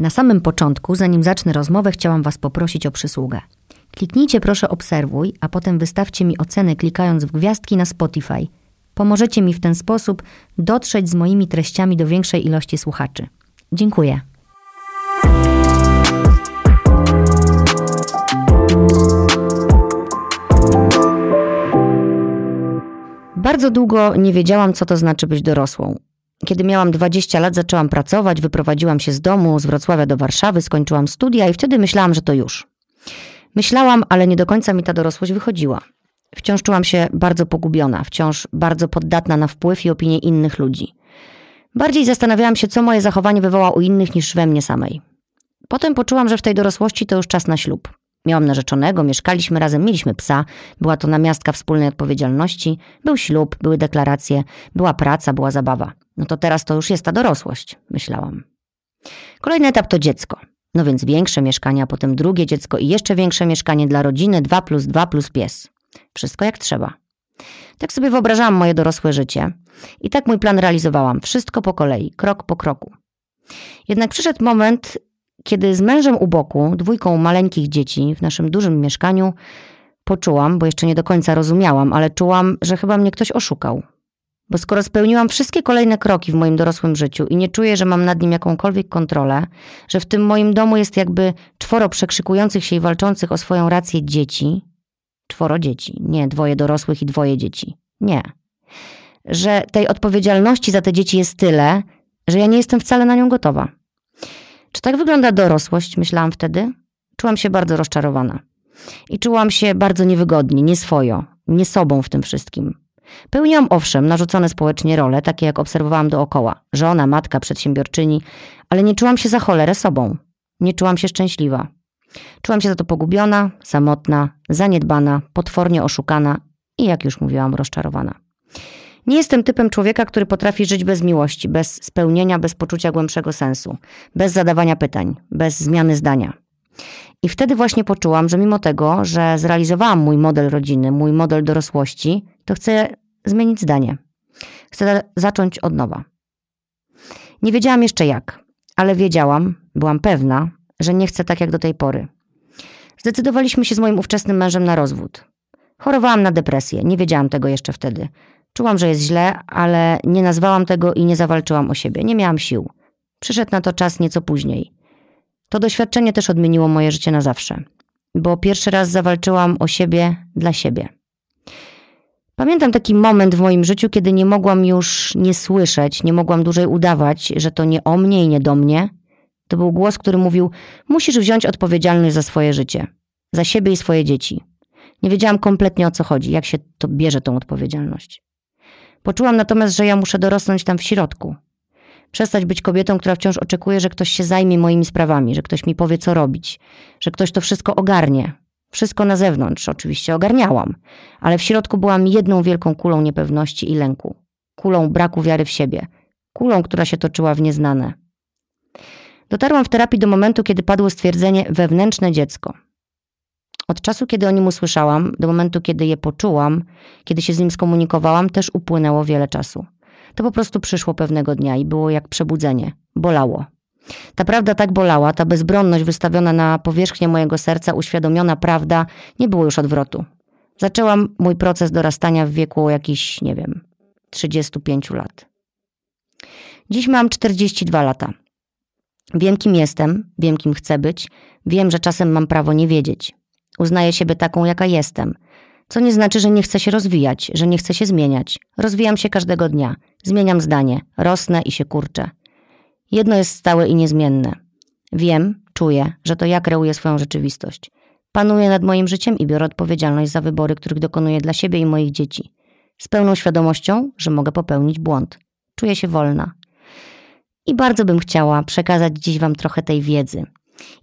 Na samym początku, zanim zacznę rozmowę, chciałam Was poprosić o przysługę. Kliknijcie proszę obserwuj, a potem wystawcie mi oceny klikając w gwiazdki na Spotify. Pomożecie mi w ten sposób dotrzeć z moimi treściami do większej ilości słuchaczy. Dziękuję. Bardzo długo nie wiedziałam, co to znaczy być dorosłą. Kiedy miałam 20 lat, zaczęłam pracować, wyprowadziłam się z domu, z Wrocławia do Warszawy, skończyłam studia i wtedy myślałam, że to już. Myślałam, ale nie do końca mi ta dorosłość wychodziła. Wciąż czułam się bardzo pogubiona, wciąż bardzo poddatna na wpływ i opinie innych ludzi. Bardziej zastanawiałam się, co moje zachowanie wywoła u innych niż we mnie samej. Potem poczułam, że w tej dorosłości to już czas na ślub. Miałam narzeczonego, mieszkaliśmy razem, mieliśmy psa, była to namiastka wspólnej odpowiedzialności, był ślub, były deklaracje, była praca, była zabawa. No to teraz to już jest ta dorosłość, myślałam. Kolejny etap to dziecko. No więc większe mieszkanie, a potem drugie dziecko i jeszcze większe mieszkanie dla rodziny, 2 plus 2 plus pies. Wszystko jak trzeba. Tak sobie wyobrażałam moje dorosłe życie i tak mój plan realizowałam. Wszystko po kolei, krok po kroku. Jednak przyszedł moment, kiedy z mężem u boku, dwójką maleńkich dzieci w naszym dużym mieszkaniu, poczułam, bo jeszcze nie do końca rozumiałam, ale czułam, że chyba mnie ktoś oszukał. Bo skoro spełniłam wszystkie kolejne kroki w moim dorosłym życiu i nie czuję, że mam nad nim jakąkolwiek kontrolę, że w tym moim domu jest jakby czworo przekrzykujących się i walczących o swoją rację dzieci, czworo dzieci, nie dwoje dorosłych i dwoje dzieci, nie. Że tej odpowiedzialności za te dzieci jest tyle, że ja nie jestem wcale na nią gotowa. Czy tak wygląda dorosłość, myślałam wtedy? Czułam się bardzo rozczarowana. I czułam się bardzo niewygodnie, nieswojo, nie sobą w tym wszystkim. Pełniłam owszem narzucone społecznie role, takie jak obserwowałam dookoła. Żona, matka, przedsiębiorczyni, ale nie czułam się za cholerę sobą. Nie czułam się szczęśliwa. Czułam się za to pogubiona, samotna, zaniedbana, potwornie oszukana i jak już mówiłam, rozczarowana. Nie jestem typem człowieka, który potrafi żyć bez miłości, bez spełnienia, bez poczucia głębszego sensu, bez zadawania pytań, bez zmiany zdania. I wtedy właśnie poczułam, że mimo tego, że zrealizowałam mój model rodziny, mój model dorosłości, to chcę zmienić zdanie. Chcę zacząć od nowa. Nie wiedziałam jeszcze jak, ale wiedziałam, byłam pewna, że nie chcę tak jak do tej pory. Zdecydowaliśmy się z moim ówczesnym mężem na rozwód. Chorowałam na depresję, nie wiedziałam tego jeszcze wtedy. Czułam, że jest źle, ale nie nazwałam tego i nie zawalczyłam o siebie. Nie miałam sił. Przyszedł na to czas nieco później. To doświadczenie też odmieniło moje życie na zawsze, bo pierwszy raz zawalczyłam o siebie dla siebie. Pamiętam taki moment w moim życiu, kiedy nie mogłam już nie słyszeć, nie mogłam dłużej udawać, że to nie o mnie i nie do mnie. To był głos, który mówił: Musisz wziąć odpowiedzialność za swoje życie, za siebie i swoje dzieci. Nie wiedziałam kompletnie o co chodzi, jak się to bierze tą odpowiedzialność. Poczułam natomiast, że ja muszę dorosnąć tam w środku. Przestać być kobietą, która wciąż oczekuje, że ktoś się zajmie moimi sprawami, że ktoś mi powie, co robić, że ktoś to wszystko ogarnie. Wszystko na zewnątrz oczywiście ogarniałam, ale w środku byłam jedną wielką kulą niepewności i lęku. Kulą braku wiary w siebie. Kulą, która się toczyła w nieznane. Dotarłam w terapii do momentu, kiedy padło stwierdzenie wewnętrzne dziecko. Od czasu, kiedy o nim usłyszałam, do momentu, kiedy je poczułam, kiedy się z nim skomunikowałam, też upłynęło wiele czasu. To po prostu przyszło pewnego dnia i było jak przebudzenie. Bolało. Ta prawda tak bolała, ta bezbronność wystawiona na powierzchnię mojego serca, uświadomiona prawda, nie było już odwrotu. Zaczęłam mój proces dorastania w wieku jakichś, nie wiem, 35 lat. Dziś mam 42 lata. Wiem, kim jestem, wiem, kim chcę być, wiem, że czasem mam prawo nie wiedzieć. Uznaję siebie taką, jaka jestem. Co nie znaczy, że nie chcę się rozwijać, że nie chcę się zmieniać. Rozwijam się każdego dnia. Zmieniam zdanie, rosnę i się kurczę. Jedno jest stałe i niezmienne. Wiem, czuję, że to ja kreuję swoją rzeczywistość. Panuję nad moim życiem i biorę odpowiedzialność za wybory, których dokonuję dla siebie i moich dzieci. Z pełną świadomością, że mogę popełnić błąd. Czuję się wolna. I bardzo bym chciała przekazać dziś Wam trochę tej wiedzy.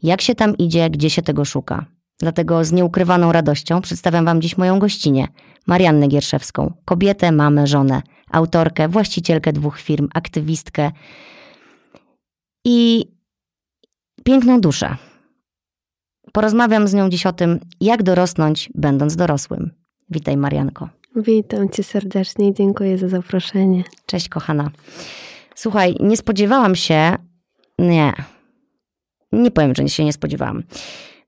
Jak się tam idzie, gdzie się tego szuka. Dlatego z nieukrywaną radością przedstawiam Wam dziś moją gościnę, Mariannę Gierszewską, kobietę, mamę, żonę, autorkę, właścicielkę dwóch firm, aktywistkę i piękną duszę. Porozmawiam z nią dziś o tym, jak dorosnąć, będąc dorosłym. Witaj, Marianko. Witam cię serdecznie i dziękuję za zaproszenie. Cześć, kochana. Słuchaj, nie spodziewałam się, nie, nie powiem, że się nie spodziewałam.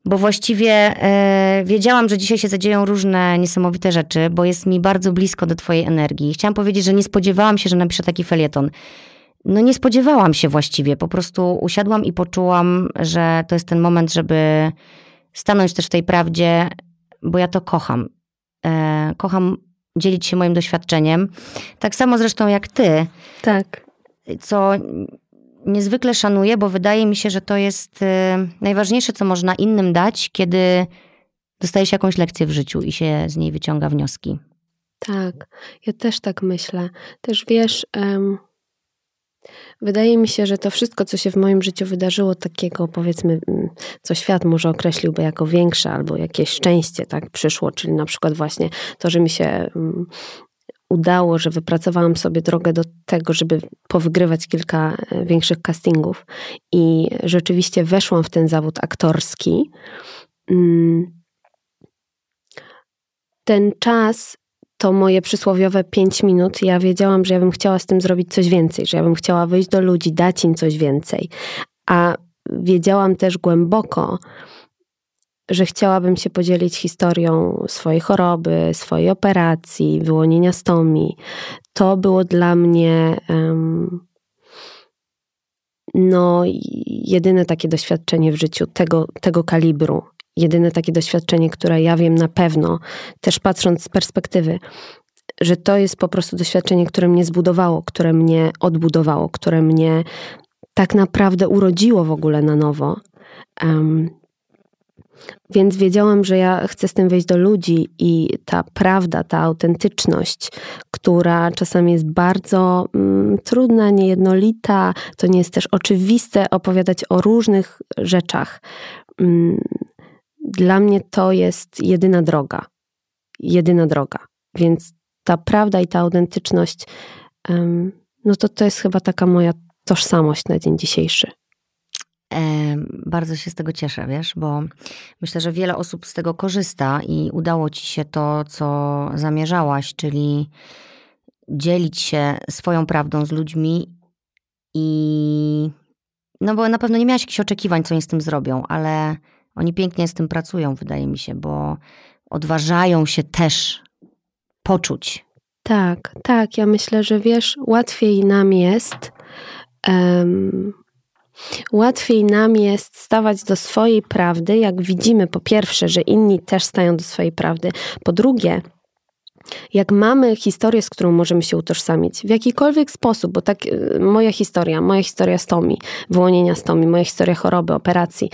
Bo właściwie e, wiedziałam, że dzisiaj się zadzieją różne niesamowite rzeczy, bo jest mi bardzo blisko do Twojej energii. Chciałam powiedzieć, że nie spodziewałam się, że napiszę taki felieton. No nie spodziewałam się właściwie. Po prostu usiadłam i poczułam, że to jest ten moment, żeby stanąć też w tej prawdzie, bo ja to kocham. E, kocham dzielić się moim doświadczeniem. Tak samo zresztą jak ty. Tak. Co niezwykle szanuję, bo wydaje mi się, że to jest y, najważniejsze, co można innym dać, kiedy dostaje się jakąś lekcję w życiu i się z niej wyciąga wnioski. Tak, ja też tak myślę. Też wiesz, um, wydaje mi się, że to wszystko, co się w moim życiu wydarzyło, takiego powiedzmy, mm, co świat może określiłby jako większe albo jakieś szczęście, tak, przyszło, czyli na przykład właśnie to, że mi się um, udało, że wypracowałam sobie drogę do tego, żeby powygrywać kilka e, większych castingów i rzeczywiście weszłam w ten zawód aktorski. Mm. Ten czas to moje przysłowiowe pięć minut. Ja wiedziałam, że ja bym chciała z tym zrobić coś więcej, że ja bym chciała wyjść do ludzi, dać im coś więcej. A wiedziałam też głęboko, że chciałabym się podzielić historią swojej choroby, swojej operacji, wyłonienia stomii. To było dla mnie um, no, jedyne takie doświadczenie w życiu tego, tego kalibru. Jedyne takie doświadczenie, które ja wiem na pewno, też patrząc z perspektywy, że to jest po prostu doświadczenie, które mnie zbudowało, które mnie odbudowało, które mnie tak naprawdę urodziło w ogóle na nowo. Um, więc wiedziałam, że ja chcę z tym wejść do ludzi i ta prawda, ta autentyczność, która czasami jest bardzo mm, trudna, niejednolita, to nie jest też oczywiste opowiadać o różnych rzeczach. Mm, dla mnie to jest jedyna droga. Jedyna droga. Więc ta prawda i ta autentyczność, no to to jest chyba taka moja tożsamość na dzień dzisiejszy. Bardzo się z tego cieszę, wiesz, bo myślę, że wiele osób z tego korzysta i udało ci się to, co zamierzałaś, czyli dzielić się swoją prawdą z ludźmi i no bo na pewno nie miałaś jakichś oczekiwań, co oni z tym zrobią, ale oni pięknie z tym pracują, wydaje mi się, bo odważają się też poczuć. Tak, tak. Ja myślę, że wiesz, łatwiej nam jest um, Łatwiej nam jest stawać do swojej prawdy, jak widzimy po pierwsze, że inni też stają do swojej prawdy. Po drugie, jak mamy historię, z którą możemy się utożsamić w jakikolwiek sposób, bo tak y, moja historia, moja historia stomi, wyłonienia stomi, moja historia choroby, operacji,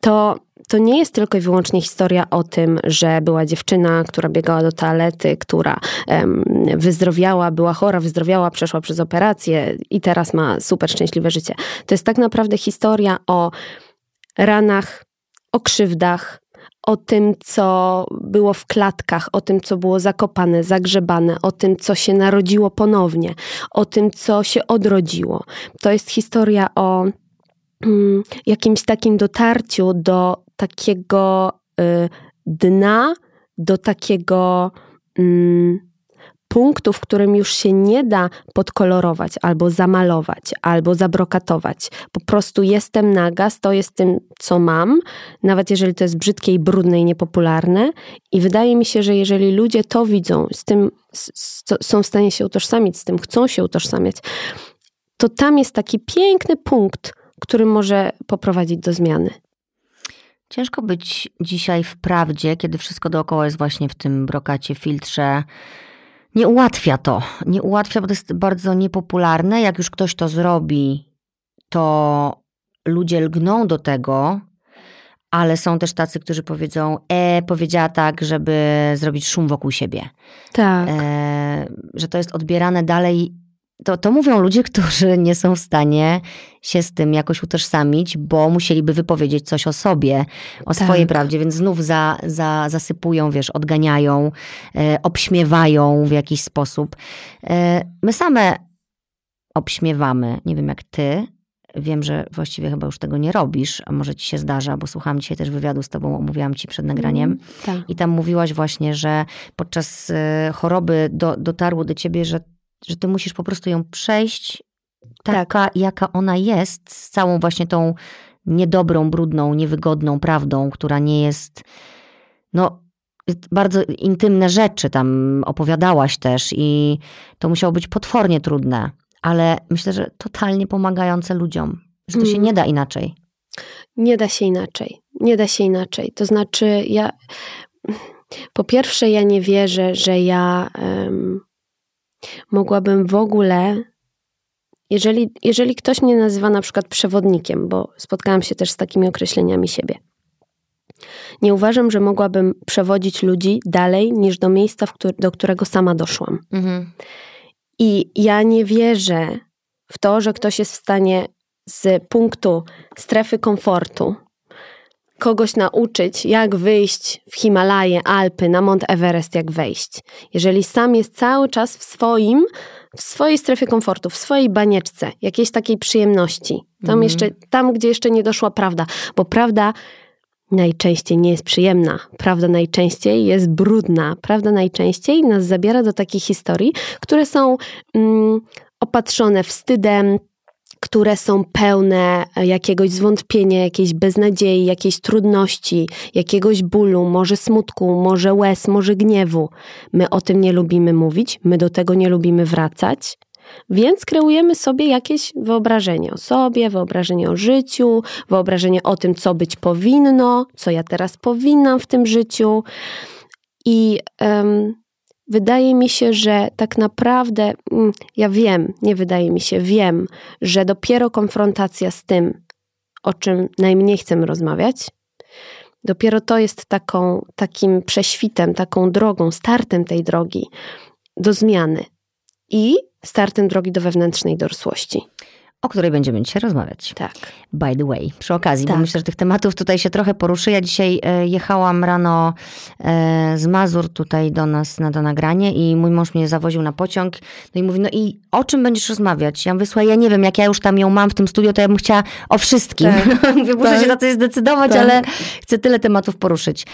to to nie jest tylko i wyłącznie historia o tym, że była dziewczyna, która biegała do toalety, która um, wyzdrowiała, była chora, wyzdrowiała, przeszła przez operację i teraz ma super szczęśliwe życie. To jest tak naprawdę historia o ranach, o krzywdach, o tym, co było w klatkach, o tym, co było zakopane, zagrzebane, o tym, co się narodziło ponownie, o tym, co się odrodziło. To jest historia o mm, jakimś takim dotarciu do takiego y, dna, do takiego mm, punktu, w którym już się nie da podkolorować, albo zamalować, albo zabrokatować. Po prostu jestem naga, stoję z tym, co mam, nawet jeżeli to jest brzydkie i brudne i niepopularne. I wydaje mi się, że jeżeli ludzie to widzą, z tym z, są w stanie się utożsamić, z tym chcą się utożsamiać, to tam jest taki piękny punkt, który może poprowadzić do zmiany. Ciężko być dzisiaj w prawdzie, kiedy wszystko dookoła jest właśnie w tym brokacie, filtrze. Nie ułatwia to. Nie ułatwia, bo to jest bardzo niepopularne. Jak już ktoś to zrobi, to ludzie lgną do tego, ale są też tacy, którzy powiedzą, e, powiedziała tak, żeby zrobić szum wokół siebie. Tak. E, że to jest odbierane dalej to, to mówią ludzie, którzy nie są w stanie się z tym jakoś utożsamić, bo musieliby wypowiedzieć coś o sobie, o tak. swojej prawdzie, więc znów za, za, zasypują, wiesz, odganiają, e, obśmiewają w jakiś sposób. E, my same obśmiewamy, nie wiem jak ty, Wiem, że właściwie chyba już tego nie robisz, a może ci się zdarza, bo słuchałam dzisiaj też wywiadu z tobą, omówiłam ci przed nagraniem. Mm, tak. I tam mówiłaś właśnie, że podczas e, choroby do, dotarło do ciebie, że że ty musisz po prostu ją przejść taka, tak. jaka ona jest, z całą właśnie tą niedobrą, brudną, niewygodną prawdą, która nie jest, no, bardzo intymne rzeczy tam opowiadałaś też i to musiało być potwornie trudne, ale myślę, że totalnie pomagające ludziom, że to się Mm. nie da inaczej. Nie da się inaczej. Nie da się inaczej. To znaczy, ja. Po pierwsze, ja nie wierzę, że ja em, mogłabym w ogóle. Jeżeli, jeżeli ktoś mnie nazywa na przykład przewodnikiem, bo spotkałam się też z takimi określeniami siebie, nie uważam, że mogłabym przewodzić ludzi dalej niż do miejsca, do którego sama doszłam. Mhm. I ja nie wierzę w to, że ktoś jest w stanie z punktu strefy komfortu kogoś nauczyć, jak wyjść w Himalaje, Alpy, na Mont Everest, jak wejść. Jeżeli sam jest cały czas w swoim, w swojej strefie komfortu, w swojej banieczce, jakiejś takiej przyjemności. Tam Mhm. jeszcze, tam gdzie jeszcze nie doszła prawda, bo prawda najczęściej nie jest przyjemna. Prawda najczęściej jest brudna. Prawda najczęściej nas zabiera do takich historii, które są mm, opatrzone wstydem, które są pełne jakiegoś zwątpienia, jakiejś beznadziei, jakiejś trudności, jakiegoś bólu, może smutku, może łez, może gniewu. My o tym nie lubimy mówić, my do tego nie lubimy wracać. Więc kreujemy sobie jakieś wyobrażenie o sobie, wyobrażenie o życiu, wyobrażenie o tym, co być powinno, co ja teraz powinnam w tym życiu. I em, wydaje mi się, że tak naprawdę, mm, ja wiem, nie wydaje mi się, wiem, że dopiero konfrontacja z tym, o czym najmniej chcemy rozmawiać, dopiero to jest taką, takim prześwitem, taką drogą, startem tej drogi do zmiany i startem drogi do wewnętrznej dorosłości. O której będziemy dzisiaj rozmawiać. Tak. By the way, przy okazji, bo Tak. myślę, że tych tematów tutaj się trochę poruszy. Ja dzisiaj e, jechałam rano e, z Mazur tutaj do nas na to nagranie i mój mąż mnie zawoził na pociąg. No i mówi, no i o czym będziesz rozmawiać? Ja mówię, słuchaj, ja nie wiem, jak ja już tam ją mam w tym studio, to ja bym chciała o wszystkim. Tak. mówię, muszę Tak. się na coś zdecydować, Tak. ale chcę tyle tematów poruszyć.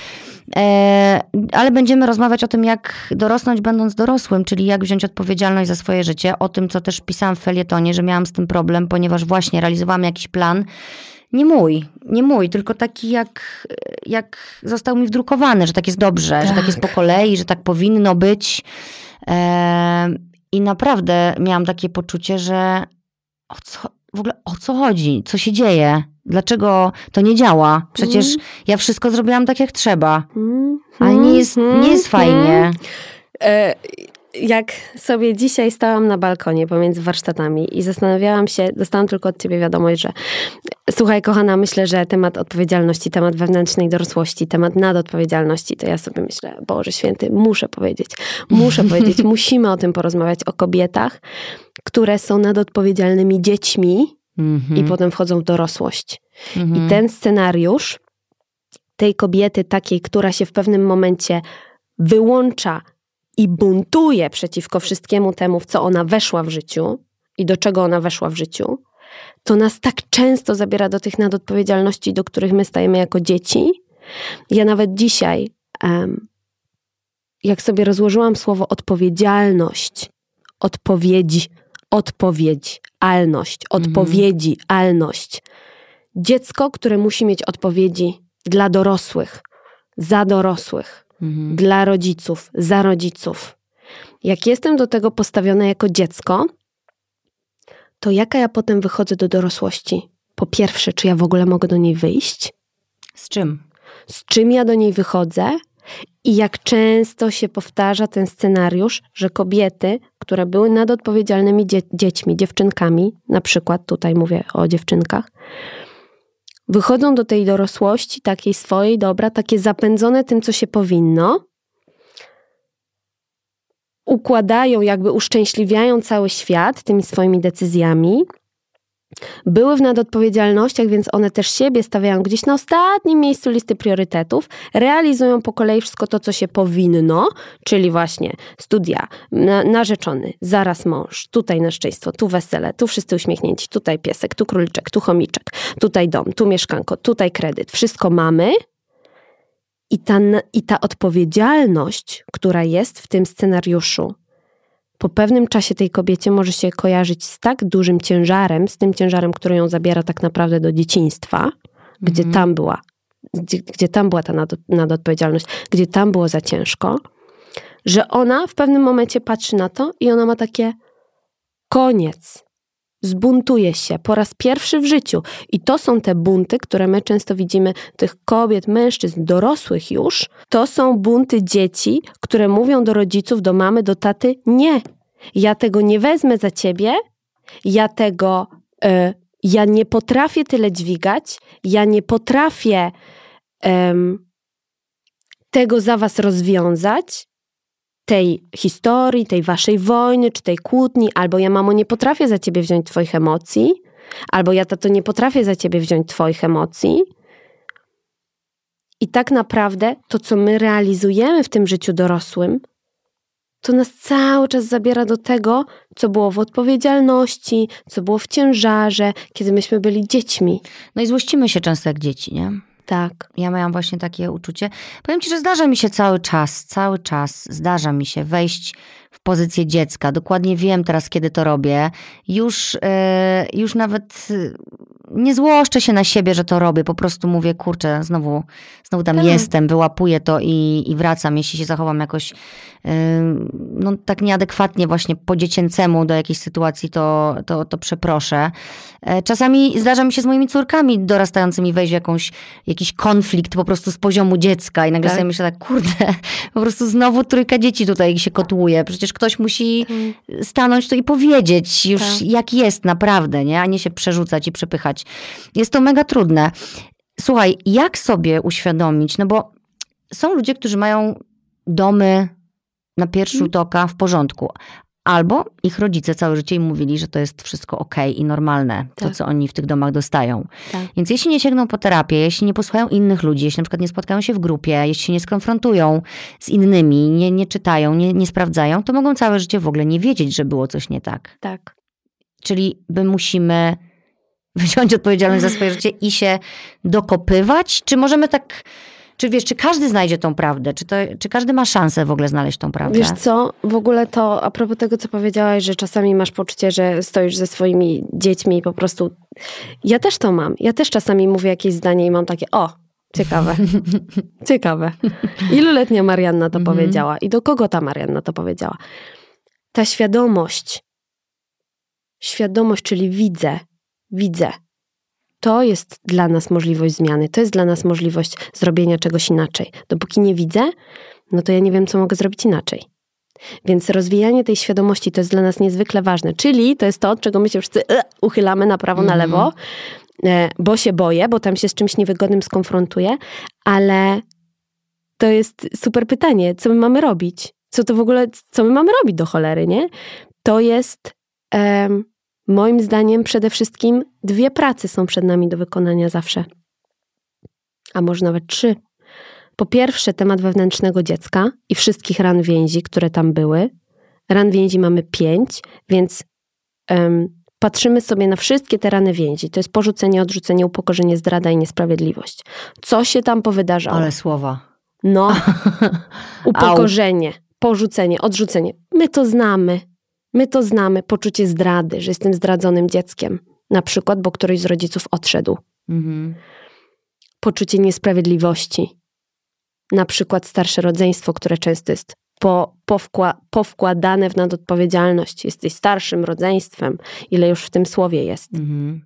E, ale będziemy rozmawiać o tym, jak dorosnąć będąc dorosłym, czyli jak wziąć odpowiedzialność za swoje życie. O tym, co też pisałam w felietonie, że miałam z tym problem, ponieważ właśnie realizowałam jakiś plan. Nie mój, nie mój, tylko taki jak, jak został mi wdrukowany, że tak jest dobrze, że tak jest po kolei, że tak powinno być. E, I naprawdę miałam takie poczucie, że o co, w ogóle o co chodzi, co się dzieje, dlaczego to nie działa. Przecież Mm. ja wszystko zrobiłam tak jak trzeba, Mm, ale nie jest, nie jest mm. fajnie. E, Jak sobie dzisiaj stałam na balkonie pomiędzy warsztatami i zastanawiałam się, dostałam tylko od ciebie wiadomość, że słuchaj kochana, myślę, że temat odpowiedzialności, temat wewnętrznej dorosłości, temat nadodpowiedzialności, to ja sobie myślę, Boże Święty, muszę powiedzieć, muszę powiedzieć, musimy o tym porozmawiać, o kobietach, które są nadodpowiedzialnymi dziećmi Mhm, i potem wchodzą w dorosłość. mhm. I ten scenariusz tej kobiety, takiej, która się w pewnym momencie wyłącza i buntuje przeciwko wszystkiemu temu, w co ona weszła w życiu i do czego ona weszła w życiu, to nas tak często zabiera do tych nadodpowiedzialności, do których my stajemy jako dzieci. Ja nawet dzisiaj, jak sobie rozłożyłam słowo odpowiedzialność, odpowiedź, odpowiedź, alność, odpowiedzi, alność. Dziecko, które musi mieć odpowiedzi dla dorosłych, za dorosłych, Mhm. dla rodziców, za rodziców. Jak jestem do tego postawiona jako dziecko, to jaka ja potem wychodzę do dorosłości? Po pierwsze, czy ja w ogóle mogę do niej wyjść? Z czym? z czym ja do niej wychodzę i jak często się powtarza ten scenariusz, że kobiety, które były nadodpowiedzialnymi dzie- dziećmi, dziewczynkami, na przykład tutaj mówię o dziewczynkach, wychodzą do tej dorosłości takiej swojej, dobra, takie zapędzone tym, co się powinno, układają, jakby uszczęśliwiają cały świat tymi swoimi decyzjami, były w nadodpowiedzialnościach, więc one też siebie stawiają gdzieś na ostatnim miejscu listy priorytetów, realizują po kolei wszystko to, co się powinno, czyli właśnie studia, na, narzeczony, zaraz mąż, tutaj narzeczeństwo, tu wesele, tu wszyscy uśmiechnięci, tutaj piesek, tu króliczek, tu chomiczek, tutaj dom, tu mieszkanko, tutaj kredyt, wszystko mamy. I ta, I ta odpowiedzialność, która jest w tym scenariuszu, po pewnym czasie tej kobiecie może się kojarzyć z tak dużym ciężarem, z tym ciężarem, który ją zabiera tak naprawdę do dzieciństwa, gdzie Mhm. tam była, gdzie, gdzie tam była ta nad, nadodpowiedzialność, gdzie tam było za ciężko, że ona w pewnym momencie patrzy na to i ona ma takie koniec. Zbuntuje się po raz pierwszy w życiu. I to są te bunty, które my często widzimy tych kobiet, mężczyzn, dorosłych już. To są bunty dzieci, które mówią do rodziców, do mamy, do taty: Nie, ja tego nie wezmę za ciebie, ja tego, e, ja nie potrafię tyle dźwigać, ja nie potrafię em, tego za was rozwiązać, tej historii, tej waszej wojny, czy tej kłótni, albo ja, mamo, nie potrafię za ciebie wziąć twoich emocji, albo ja, tato, nie potrafię za ciebie wziąć twoich emocji. I tak naprawdę to, co my realizujemy w tym życiu dorosłym, to nas cały czas zabiera do tego, co było w odpowiedzialności, co było w ciężarze, kiedy myśmy byli dziećmi. No i złościmy się często jak dzieci, nie? Tak. Ja miałam właśnie takie uczucie. Powiem ci, że zdarza mi się cały czas, cały czas zdarza mi się wejść w pozycję dziecka. Dokładnie wiem teraz, kiedy to robię. Już, e, już nawet nie złoszczę się na siebie, że to robię. Po prostu mówię, kurczę, znowu, znowu tam Tak. jestem, wyłapuję to i, i wracam. Jeśli się zachowam jakoś e, no, tak nieadekwatnie właśnie po dziecięcemu do jakiejś sytuacji, to, to, to przeproszę. E, Czasami zdarza mi się z moimi córkami dorastającymi wejść w jakąś, jakiś konflikt po prostu z poziomu dziecka i nagle Tak. sobie myślę tak, kurde, po prostu znowu trójka dzieci tutaj się kotłuje. Przecież ktoś musi stanąć tu i powiedzieć już Tak. jak jest naprawdę, nie? A nie się przerzucać i przepychać. Jest to mega trudne. Słuchaj, jak sobie uświadomić, no bo są ludzie, którzy mają domy na pierwszy rzut oka w porządku. Albo ich rodzice całe życie im mówili, że to jest wszystko okej i normalne, to Tak. co oni w tych domach dostają. Tak. Więc jeśli nie sięgną po terapię, jeśli nie posłuchają innych ludzi, jeśli na przykład nie spotkają się w grupie, jeśli się nie skonfrontują z innymi, nie, nie czytają, nie, nie sprawdzają, to mogą całe życie w ogóle nie wiedzieć, że było coś nie tak. Tak. Czyli my musimy wziąć odpowiedzialność za swoje życie i się dokopywać? Czy możemy tak, czy wiesz, czy każdy znajdzie tą prawdę? Czy, to, czy każdy ma szansę w ogóle znaleźć tą prawdę? Wiesz co, w ogóle to a propos tego, co powiedziałaś, że czasami masz poczucie, że stoisz ze swoimi dziećmi i po prostu... Ja też to mam. Ja też czasami mówię jakieś zdanie i mam takie, o, ciekawe, ciekawe. Iluletnia Marianna to Mhm. powiedziała i do kogo ta Marianna to powiedziała? Ta świadomość, świadomość, czyli widzę, widzę. To jest dla nas możliwość zmiany, to jest dla nas możliwość zrobienia czegoś inaczej. Dopóki nie widzę, no to ja nie wiem, co mogę zrobić inaczej. Więc rozwijanie tej świadomości to jest dla nas niezwykle ważne. Czyli to jest to, od czego my się wszyscy e, uchylamy na prawo, na Mhm. lewo, e, bo się boję, bo tam się z czymś niewygodnym skonfrontuję, ale to jest super pytanie, co my mamy robić? Co to w ogóle, co my mamy robić do cholery, nie? To jest em, moim zdaniem przede wszystkim dwie prace są przed nami do wykonania zawsze. A może nawet trzy. Po pierwsze, temat wewnętrznego dziecka i wszystkich ran więzi, które tam były. Ran więzi mamy pięć, więc em, patrzymy sobie na wszystkie te rany więzi. To jest porzucenie, odrzucenie, upokorzenie, zdrada i niesprawiedliwość. Co się tam powydarzało? Ale słowa. No, upokorzenie, porzucenie, odrzucenie. My to znamy. My to znamy. Poczucie zdrady, że jestem zdradzonym dzieckiem. Na przykład, bo któryś z rodziców odszedł. Mhm. Poczucie niesprawiedliwości. Na przykład starsze rodzeństwo, które często jest po, powkła, powkładane w nadodpowiedzialność. Jesteś starszym rodzeństwem. Ile już w tym słowie jest. Mhm.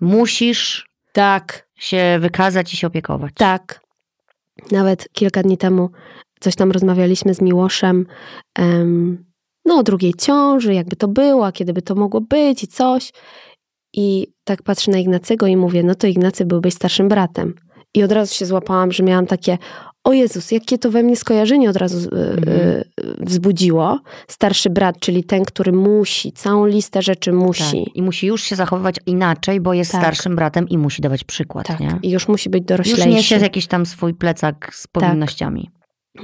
Musisz Tak, się wykazać i się opiekować. Tak. Nawet kilka dni temu coś tam rozmawialiśmy z Miłoszem, em, no o drugiej ciąży, jakby to było, kiedy by to mogło być i coś. I tak patrzę na Ignacego i mówię, no to Ignacy byłbyś starszym bratem. I od razu się złapałam, że miałam takie, o Jezus, jakie to we mnie skojarzenie od razu y, y, wzbudziło. Starszy brat, czyli ten, który musi, całą listę rzeczy musi. Tak. I musi już się zachowywać inaczej, bo jest Tak. starszym bratem i musi dawać przykład. Tak. Nie? I już musi być Już doroślejszy. niesie jakiś tam swój plecak z powinnościami.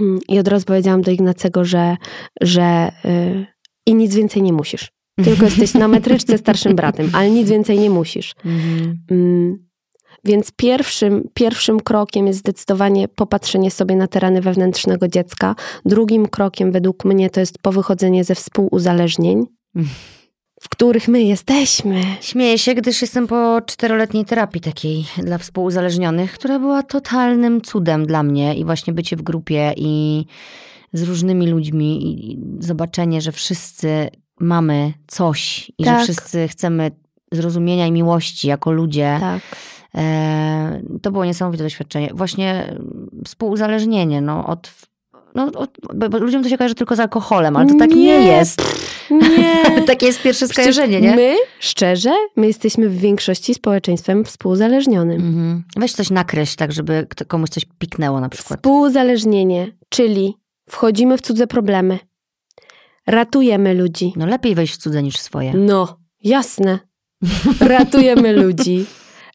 Mm, I od razu powiedziałam do Ignacego, że, że yy, i nic więcej nie musisz. Tylko jesteś na metryczce starszym bratem, ale nic więcej nie musisz. Mhm. Mm, Więc pierwszym, pierwszym krokiem jest zdecydowanie popatrzenie sobie na te rany wewnętrznego dziecka. Drugim krokiem według mnie to jest powychodzenie ze współuzależnień. W których my jesteśmy. Śmieję się, gdyż jestem po czteroletniej terapii takiej dla współuzależnionych, która była totalnym cudem dla mnie i właśnie bycie w grupie i z różnymi ludźmi i zobaczenie, że wszyscy mamy coś i Tak. że wszyscy chcemy zrozumienia i miłości jako ludzie. Tak. E, to było niesamowite doświadczenie. Właśnie współuzależnienie, no, od, no, bo, bo ludziom to się kojarzy tylko z alkoholem, ale to tak nie, Nie. jest. Nie. Takie jest pierwsze Przecież skojarzenie, nie? My, szczerze, my jesteśmy w większości społeczeństwem współzależnionym. Mhm. Weź coś nakreśl, tak żeby komuś coś piknęło na przykład. Współzależnienie, czyli wchodzimy w cudze problemy, ratujemy ludzi. No lepiej wejść w cudze niż w swoje. No, jasne. Ratujemy ludzi.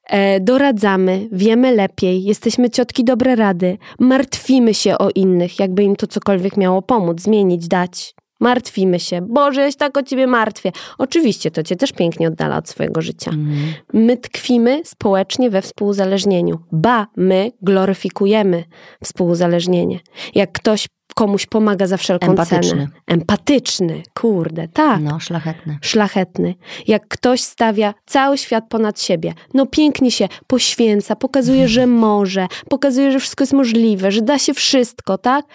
E, doradzamy, wiemy lepiej, jesteśmy ciotki dobre rady, martwimy się o innych, jakby im to cokolwiek miało pomóc, zmienić, dać. Martwimy się. Boże, ja się tak o ciebie martwię. Oczywiście to cię też pięknie oddala od swojego życia. Mhm. My tkwimy społecznie we współuzależnieniu. Ba, my gloryfikujemy współuzależnienie. Jak ktoś komuś pomaga za wszelką Empatyczny. cenę. Empatyczny. Kurde, tak. No, szlachetne. Szlachetny. Jak ktoś stawia cały świat ponad siebie. No pięknie się poświęca, pokazuje, że może, pokazuje, że wszystko jest możliwe, że da się wszystko, tak?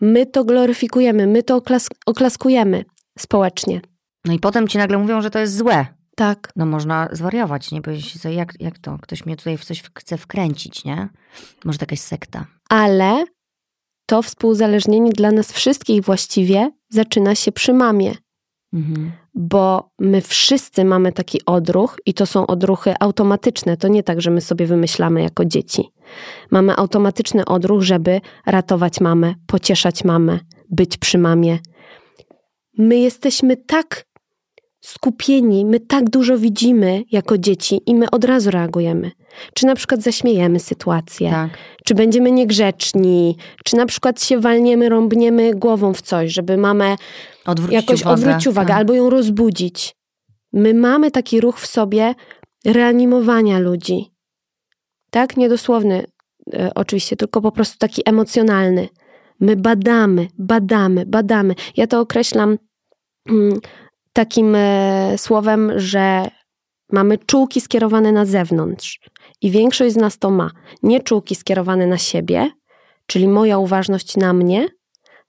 My to gloryfikujemy, my to oklas oklaskujemy społecznie. No i potem ci nagle mówią, że to jest złe. Tak. No można zwariować, nie? Powiedzieć sobie, jak, jak to? Ktoś mnie tutaj w coś chce wkręcić, nie? Może to jakaś sekta. ale to współzależnienie dla nas wszystkich właściwie zaczyna się przy mamie, Mhm. bo my wszyscy mamy taki odruch i to są odruchy automatyczne. To nie tak, że my sobie wymyślamy jako dzieci. Mamy automatyczny odruch, żeby ratować mamę, pocieszać mamę, być przy mamie. My jesteśmy tak skupieni, my tak dużo widzimy jako dzieci i my od razu reagujemy. Czy na przykład zaśmiejemy sytuację, Tak. czy będziemy niegrzeczni, czy na przykład się walniemy, rąbniemy głową w coś, żeby mamę Odwrócić jakoś uwagę. odwrócić uwagę Tak. albo ją rozbudzić. My mamy taki ruch w sobie reanimowania ludzi. Tak, niedosłowny e, oczywiście, tylko po prostu taki emocjonalny. My badamy, badamy, badamy. Ja to określam mm, takim e, słowem, że mamy czułki skierowane na zewnątrz. I większość z nas to ma. Nie czułki skierowane na siebie, czyli moja uważność na mnie,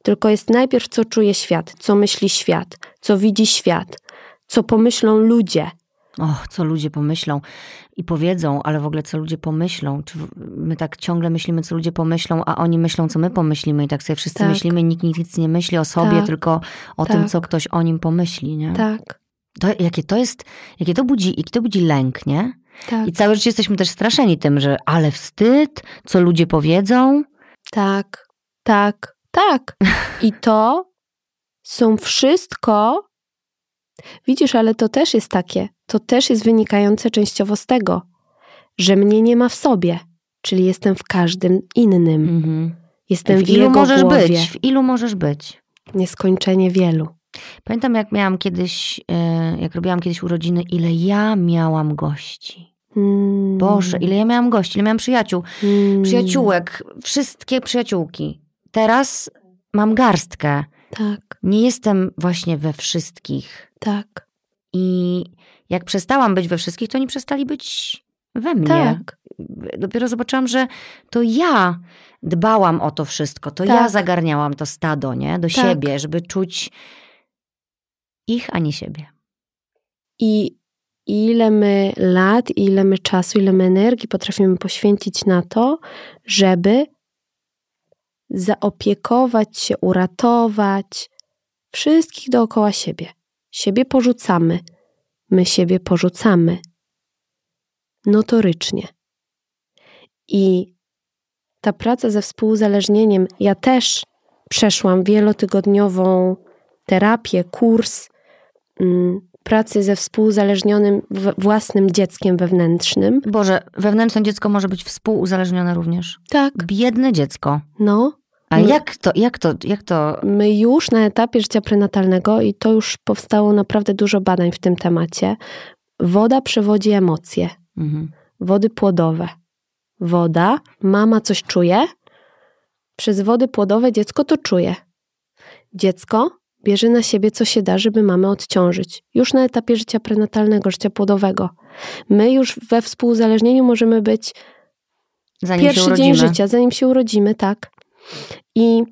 tylko jest najpierw, co czuje świat, co myśli świat, co widzi świat, co pomyślą ludzie. Och, co ludzie pomyślą i powiedzą, ale w ogóle co ludzie pomyślą. Czy my tak ciągle myślimy, co ludzie pomyślą, a oni myślą, co my pomyślimy i tak sobie wszyscy Tak. myślimy, nikt nic nie myśli o sobie, Tak. tylko o Tak. tym, co ktoś o nim pomyśli, nie? Tak, To, jakie to jest, jakie to budzi, jaki to budzi lęk, nie? tak, I całe życie jesteśmy też straszeni tym, że ale wstyd, co ludzie powiedzą. tak, tak, tak. I to są wszystko. Widzisz, ale to też jest takie, to też jest wynikające częściowo z tego, że mnie nie ma w sobie, czyli jestem w każdym innym. Mhm. Jestem w, W ilu możesz głowie. być? W ilu możesz być? Nieskończenie wielu. Pamiętam, jak miałam kiedyś, e, jak robiłam kiedyś urodziny, ile ja miałam gości. Mm. Boże, ile ja miałam gości, ile miałam przyjaciół, Mm. przyjaciółek, wszystkie przyjaciółki. Teraz mam garstkę. Tak, Nie jestem właśnie we wszystkich. tak, I jak przestałam być we wszystkich, to oni przestali być we mnie. tak. Dopiero zobaczyłam, że to ja dbałam o to wszystko, to ja Tak. zagarniałam to stado, nie? Do Tak. siebie, żeby czuć ich, a nie siebie. I ile my lat, ile my czasu, ile my energii potrafimy poświęcić na to, żeby zaopiekować się, uratować wszystkich dookoła siebie. Siebie porzucamy. My siebie porzucamy. Notorycznie. I ta praca ze współuzależnieniem, ja też przeszłam wielotygodniową terapię, kurs mm, pracy ze współuzależnionym w- własnym dzieckiem wewnętrznym. Boże, wewnętrzne dziecko może być współuzależnione również. Tak. Biedne dziecko. No, A jak to, jak to, jak to? my już na etapie życia prenatalnego, i to już powstało naprawdę dużo badań w tym temacie, woda przewodzi emocje, Mhm. wody płodowe. Woda, mama coś czuje, przez wody płodowe dziecko to czuje. Dziecko bierze na siebie, co się da, żeby mamę odciążyć. Już na etapie życia prenatalnego, życia płodowego. My już we współzależnieniu możemy być Zanim pierwszy dzień życia, zanim się urodzimy, tak. I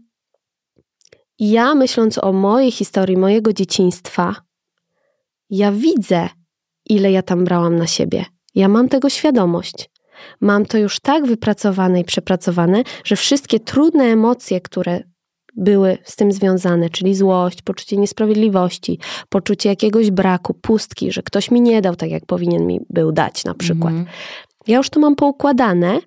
ja myśląc o mojej historii, mojego dzieciństwa, ja widzę, ile ja tam brałam na siebie. Ja mam tego świadomość. Mam to już tak wypracowane i przepracowane, że wszystkie trudne emocje, które były z tym związane, czyli złość, poczucie niesprawiedliwości, poczucie jakiegoś braku, pustki, że ktoś mi nie dał tak, jak powinien mi był dać na przykład. Mhm. Ja już to mam poukładane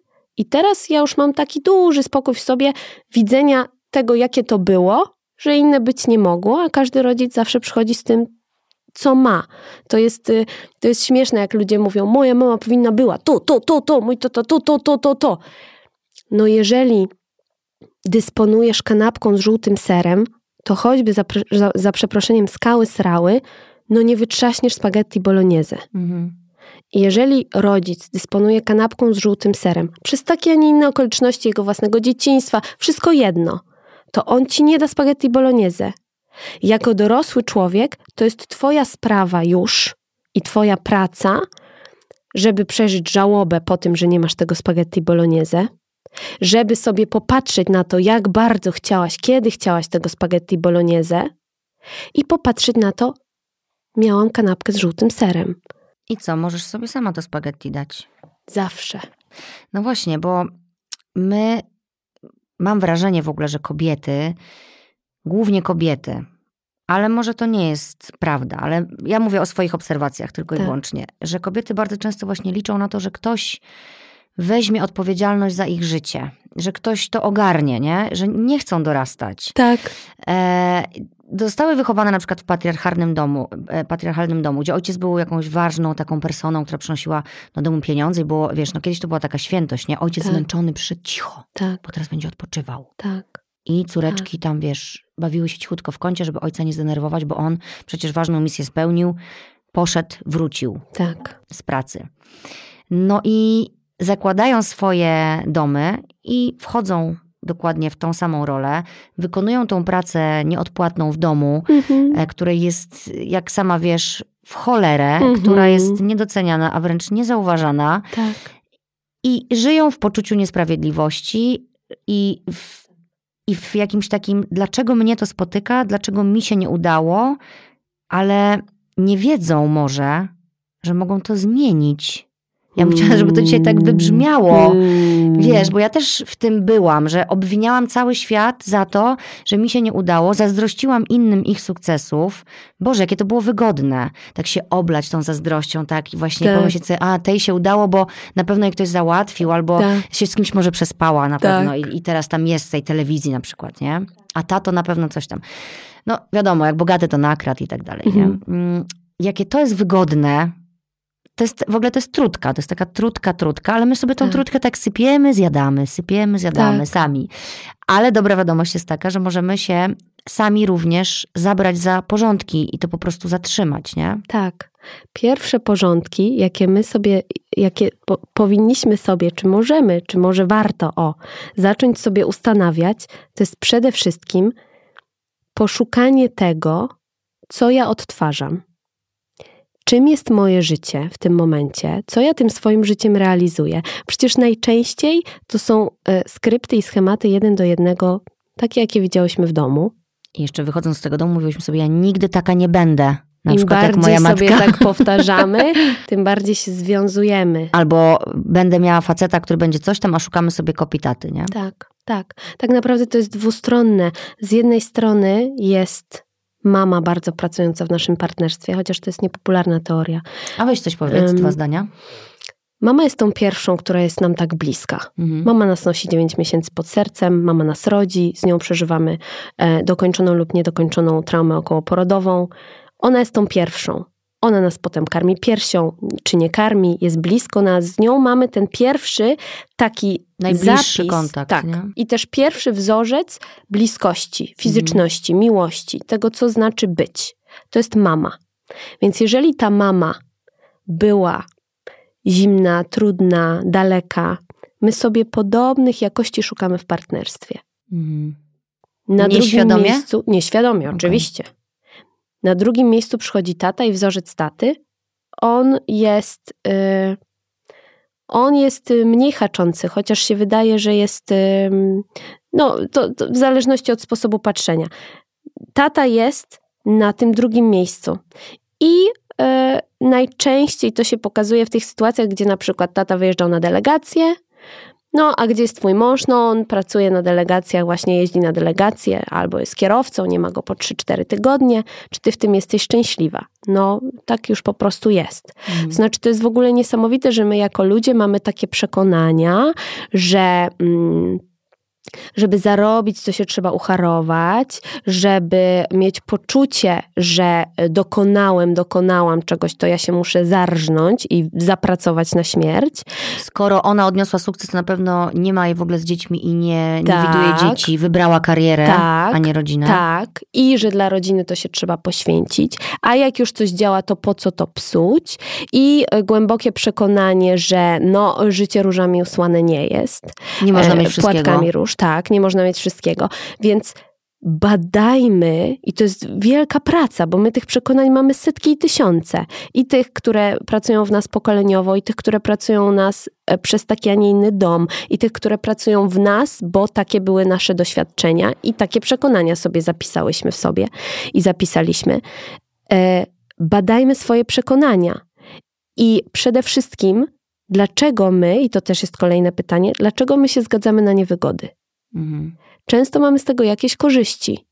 i teraz ja już mam taki duży spokój w sobie widzenia tego, jakie to było, że inne być nie mogło, a każdy rodzic zawsze przychodzi z tym, co ma. To jest, y, to jest śmieszne, jak ludzie mówią, moja mama powinna była to, to, to, to, mój to, to, to, to, to, to, to. No jeżeli dysponujesz kanapką z żółtym serem, to choćby za, za, za przeproszeniem skały srały, no nie wytrzaśniesz spaghetti bolognese. Mhm. Jeżeli rodzic dysponuje kanapką z żółtym serem, przez takie, a nie inne okoliczności jego własnego dzieciństwa, wszystko jedno, to on ci nie da spaghetti bolognese. Jako dorosły człowiek, to jest twoja sprawa już i twoja praca, żeby przeżyć żałobę po tym, że nie masz tego spaghetti bolognese, żeby sobie popatrzeć na to, jak bardzo chciałaś, kiedy chciałaś tego spaghetti bolognese i popatrzeć na to, miałam kanapkę z żółtym serem. I co, możesz sobie sama to spaghetti dać? Zawsze. No właśnie, bo my, mam wrażenie w ogóle, że kobiety, głównie kobiety, ale może to nie jest prawda, ale ja mówię o swoich obserwacjach tylko i Tak. wyłącznie, że kobiety bardzo często właśnie liczą na to, że ktoś weźmie odpowiedzialność za ich życie, że ktoś to ogarnie, nie? że nie chcą dorastać. Tak. E, zostały wychowane na przykład w patriarchalnym domu, e, patriarchalnym domu, gdzie ojciec był jakąś ważną taką personą, która przynosiła do domu pieniądze i było, wiesz, no kiedyś to była taka świętość, nie? Ojciec Tak. zmęczony przyszedł cicho, Tak, bo teraz będzie odpoczywał. tak. I córeczki tam, wiesz, bawiły się cichutko w kącie, żeby ojca nie zdenerwować, bo on przecież ważną misję spełnił, poszedł, wrócił Tak. z pracy. No i zakładają swoje domy i wchodzą dokładnie w tą samą rolę, wykonują tą pracę nieodpłatną w domu, Mhm. e, której jest, jak sama wiesz, w cholerę, Mhm. która jest niedoceniana, a wręcz niezauważana Tak. i żyją w poczuciu niesprawiedliwości i w, i w jakimś takim, dlaczego mnie to spotyka, dlaczego mi się nie udało, ale nie wiedzą może, że mogą to zmienić. Ja bym chciała, żeby to dzisiaj tak wybrzmiało. Mm. Wiesz, bo ja też w tym byłam, że obwiniałam cały świat za to, że mi się nie udało, zazdrościłam innym ich sukcesów. Boże, jakie to było wygodne. Tak się oblać tą zazdrością, tak i właśnie Tak. pomyśleć sobie, a tej się udało, bo na pewno jej ktoś załatwił, albo Tak. się z kimś może przespała na Tak. pewno i, i teraz tam jest w tej telewizji na przykład, nie? A ta to na pewno coś tam. No wiadomo, jak bogaty to nakradł i tak dalej, nie? Mhm. Mm, Jakie to jest wygodne, to jest, w ogóle to jest trutka, to jest taka trutka, trutka, ale my sobie tą Tak. trutkę tak sypiemy, zjadamy, sypiemy, zjadamy Tak. sami. Ale dobra wiadomość jest taka, że możemy się sami również zabrać za porządki i to po prostu zatrzymać, nie? Tak. Pierwsze porządki, jakie my sobie, jakie po, powinniśmy sobie, czy możemy, czy może warto, o, zacząć sobie ustanawiać, to jest przede wszystkim poszukanie tego, co ja odtwarzam. Czym jest moje życie w tym momencie? Co ja tym swoim życiem realizuję? Przecież najczęściej to są e, skrypty i schematy jeden do jednego, takie jakie widziałyśmy w domu. I jeszcze wychodząc z tego domu mówiłyśmy sobie, ja nigdy taka nie będę. Na Im przykład jak bardziej moja sobie matka. tak powtarzamy, tym bardziej się związujemy. Albo będę miała faceta, który będzie coś tam, a szukamy sobie kopitaty, nie? Tak, tak. Tak naprawdę to jest dwustronne. Z jednej strony jest mama bardzo pracująca w naszym partnerstwie, chociaż to jest niepopularna teoria. A weź coś powiedz, Ym. dwa zdania. Mama jest tą pierwszą, która jest nam tak bliska. Mhm. Mama nas nosi 9 miesięcy pod sercem, mama nas rodzi, z nią przeżywamy e, dokończoną lub niedokończoną traumę okołoporodową. Ona jest tą pierwszą. Ona nas potem karmi piersią, czy nie karmi, jest blisko nas. Z nią mamy ten pierwszy taki Najbliższy zapis, kontakt, Tak. nie? I też pierwszy wzorzec bliskości, fizyczności, miłości, tego, co znaczy być. To jest mama. Więc jeżeli ta mama była zimna, trudna, daleka, my sobie podobnych jakości szukamy w partnerstwie. Mhm. Na Nieświadomie? drugim miejscu, nieświadomie, Okej. oczywiście. Na drugim miejscu przychodzi tata i wzorzec taty. On jest, y, on jest y, mniej haczący, chociaż się wydaje, że jest, y, no to, to w zależności od sposobu patrzenia. Tata jest na tym drugim miejscu. I najczęściej to się pokazuje w tych sytuacjach, gdzie na przykład tata wyjeżdżał na delegację, no, a gdzie jest twój mąż? No, on pracuje na delegacjach, właśnie jeździ na delegacje, albo jest kierowcą, nie ma go po 3-4 tygodnie. Czy ty w tym jesteś szczęśliwa? No, tak już po prostu jest. Mhm. Znaczy, to jest w ogóle niesamowite, że my jako ludzie mamy takie przekonania, że. Mm, żeby zarobić, to się trzeba ucharować, żeby mieć poczucie, że dokonałem, dokonałam czegoś, to ja się muszę zarżnąć i zapracować na śmierć. Skoro ona odniosła sukces, to na pewno nie ma jej w ogóle z dziećmi i nie, nie Tak. widuje dzieci, wybrała karierę, Tak, a nie rodzinę. Tak, i że dla rodziny to się trzeba poświęcić, a jak już coś działa, to po co to psuć? I e, głębokie przekonanie, że no, życie różami usłane nie jest. Nie można E, mieć wszystkiego. Płatkami róż, tak, nie można mieć wszystkiego. Więc badajmy, i to jest wielka praca, bo my tych przekonań mamy setki i tysiące. I tych, które pracują w nas pokoleniowo, i tych, które pracują u nas e, przez taki, a nie inny dom, i tych, które pracują w nas, bo takie były nasze doświadczenia i takie przekonania sobie zapisałyśmy w sobie i zapisaliśmy. E, badajmy swoje przekonania. I przede wszystkim, dlaczego my, i to też jest kolejne pytanie, dlaczego my się zgadzamy na niewygody? Mhm. Często mamy z tego jakieś korzyści.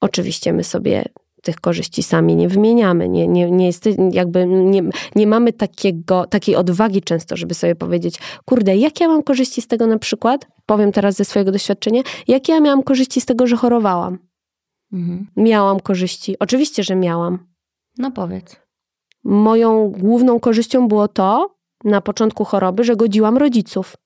Oczywiście my sobie tych korzyści sami nie wymieniamy, nie, nie, nie, jest, jakby nie, nie mamy takiego, takiej odwagi często, żeby sobie powiedzieć, kurde, jakie ja mam korzyści z tego na przykład, powiem teraz ze swojego doświadczenia, jakie ja miałam korzyści z tego, że chorowałam. Mhm. Miałam korzyści, oczywiście, że miałam. No powiedz. Moją główną korzyścią było to, na początku choroby, że godziłam rodziców,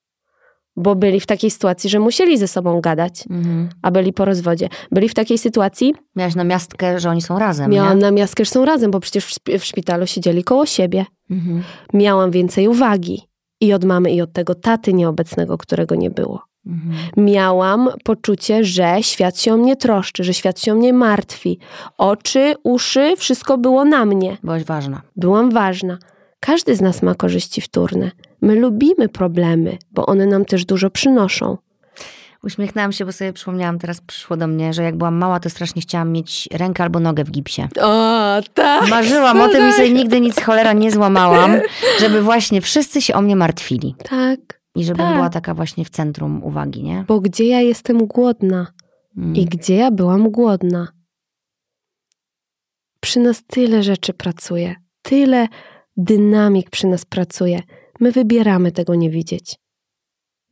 bo byli w takiej sytuacji, że musieli ze sobą gadać, Mhm. a byli po rozwodzie. Byli w takiej sytuacji, Miałaś na miastkę, że oni są razem, miałam nie? na miastkę, że są razem, bo przecież w, szpi- w szpitalu siedzieli koło siebie. Mhm. Miałam więcej uwagi i od mamy, i od tego taty nieobecnego, którego nie było. Mhm. Miałam poczucie, że świat się o mnie troszczy, że świat się o mnie martwi. Oczy, uszy, wszystko było na mnie. Byłaś ważna. Byłam ważna. Każdy z nas ma korzyści wtórne. My lubimy problemy, bo one nam też dużo przynoszą. Uśmiechnęłam się, bo sobie przypomniałam, teraz przyszło do mnie, że jak byłam mała, to strasznie chciałam mieć rękę albo nogę w gipsie. O, tak. Marzyłam o tym i sobie nigdy nic cholera nie złamałam, żeby właśnie wszyscy się o mnie martwili. Tak, I żebym Tak. była taka właśnie w centrum uwagi, nie? bo gdzie ja jestem głodna Mm. i gdzie ja byłam głodna? Przy nas tyle rzeczy pracuje, tyle dynamik przy nas pracuje. My wybieramy tego nie widzieć.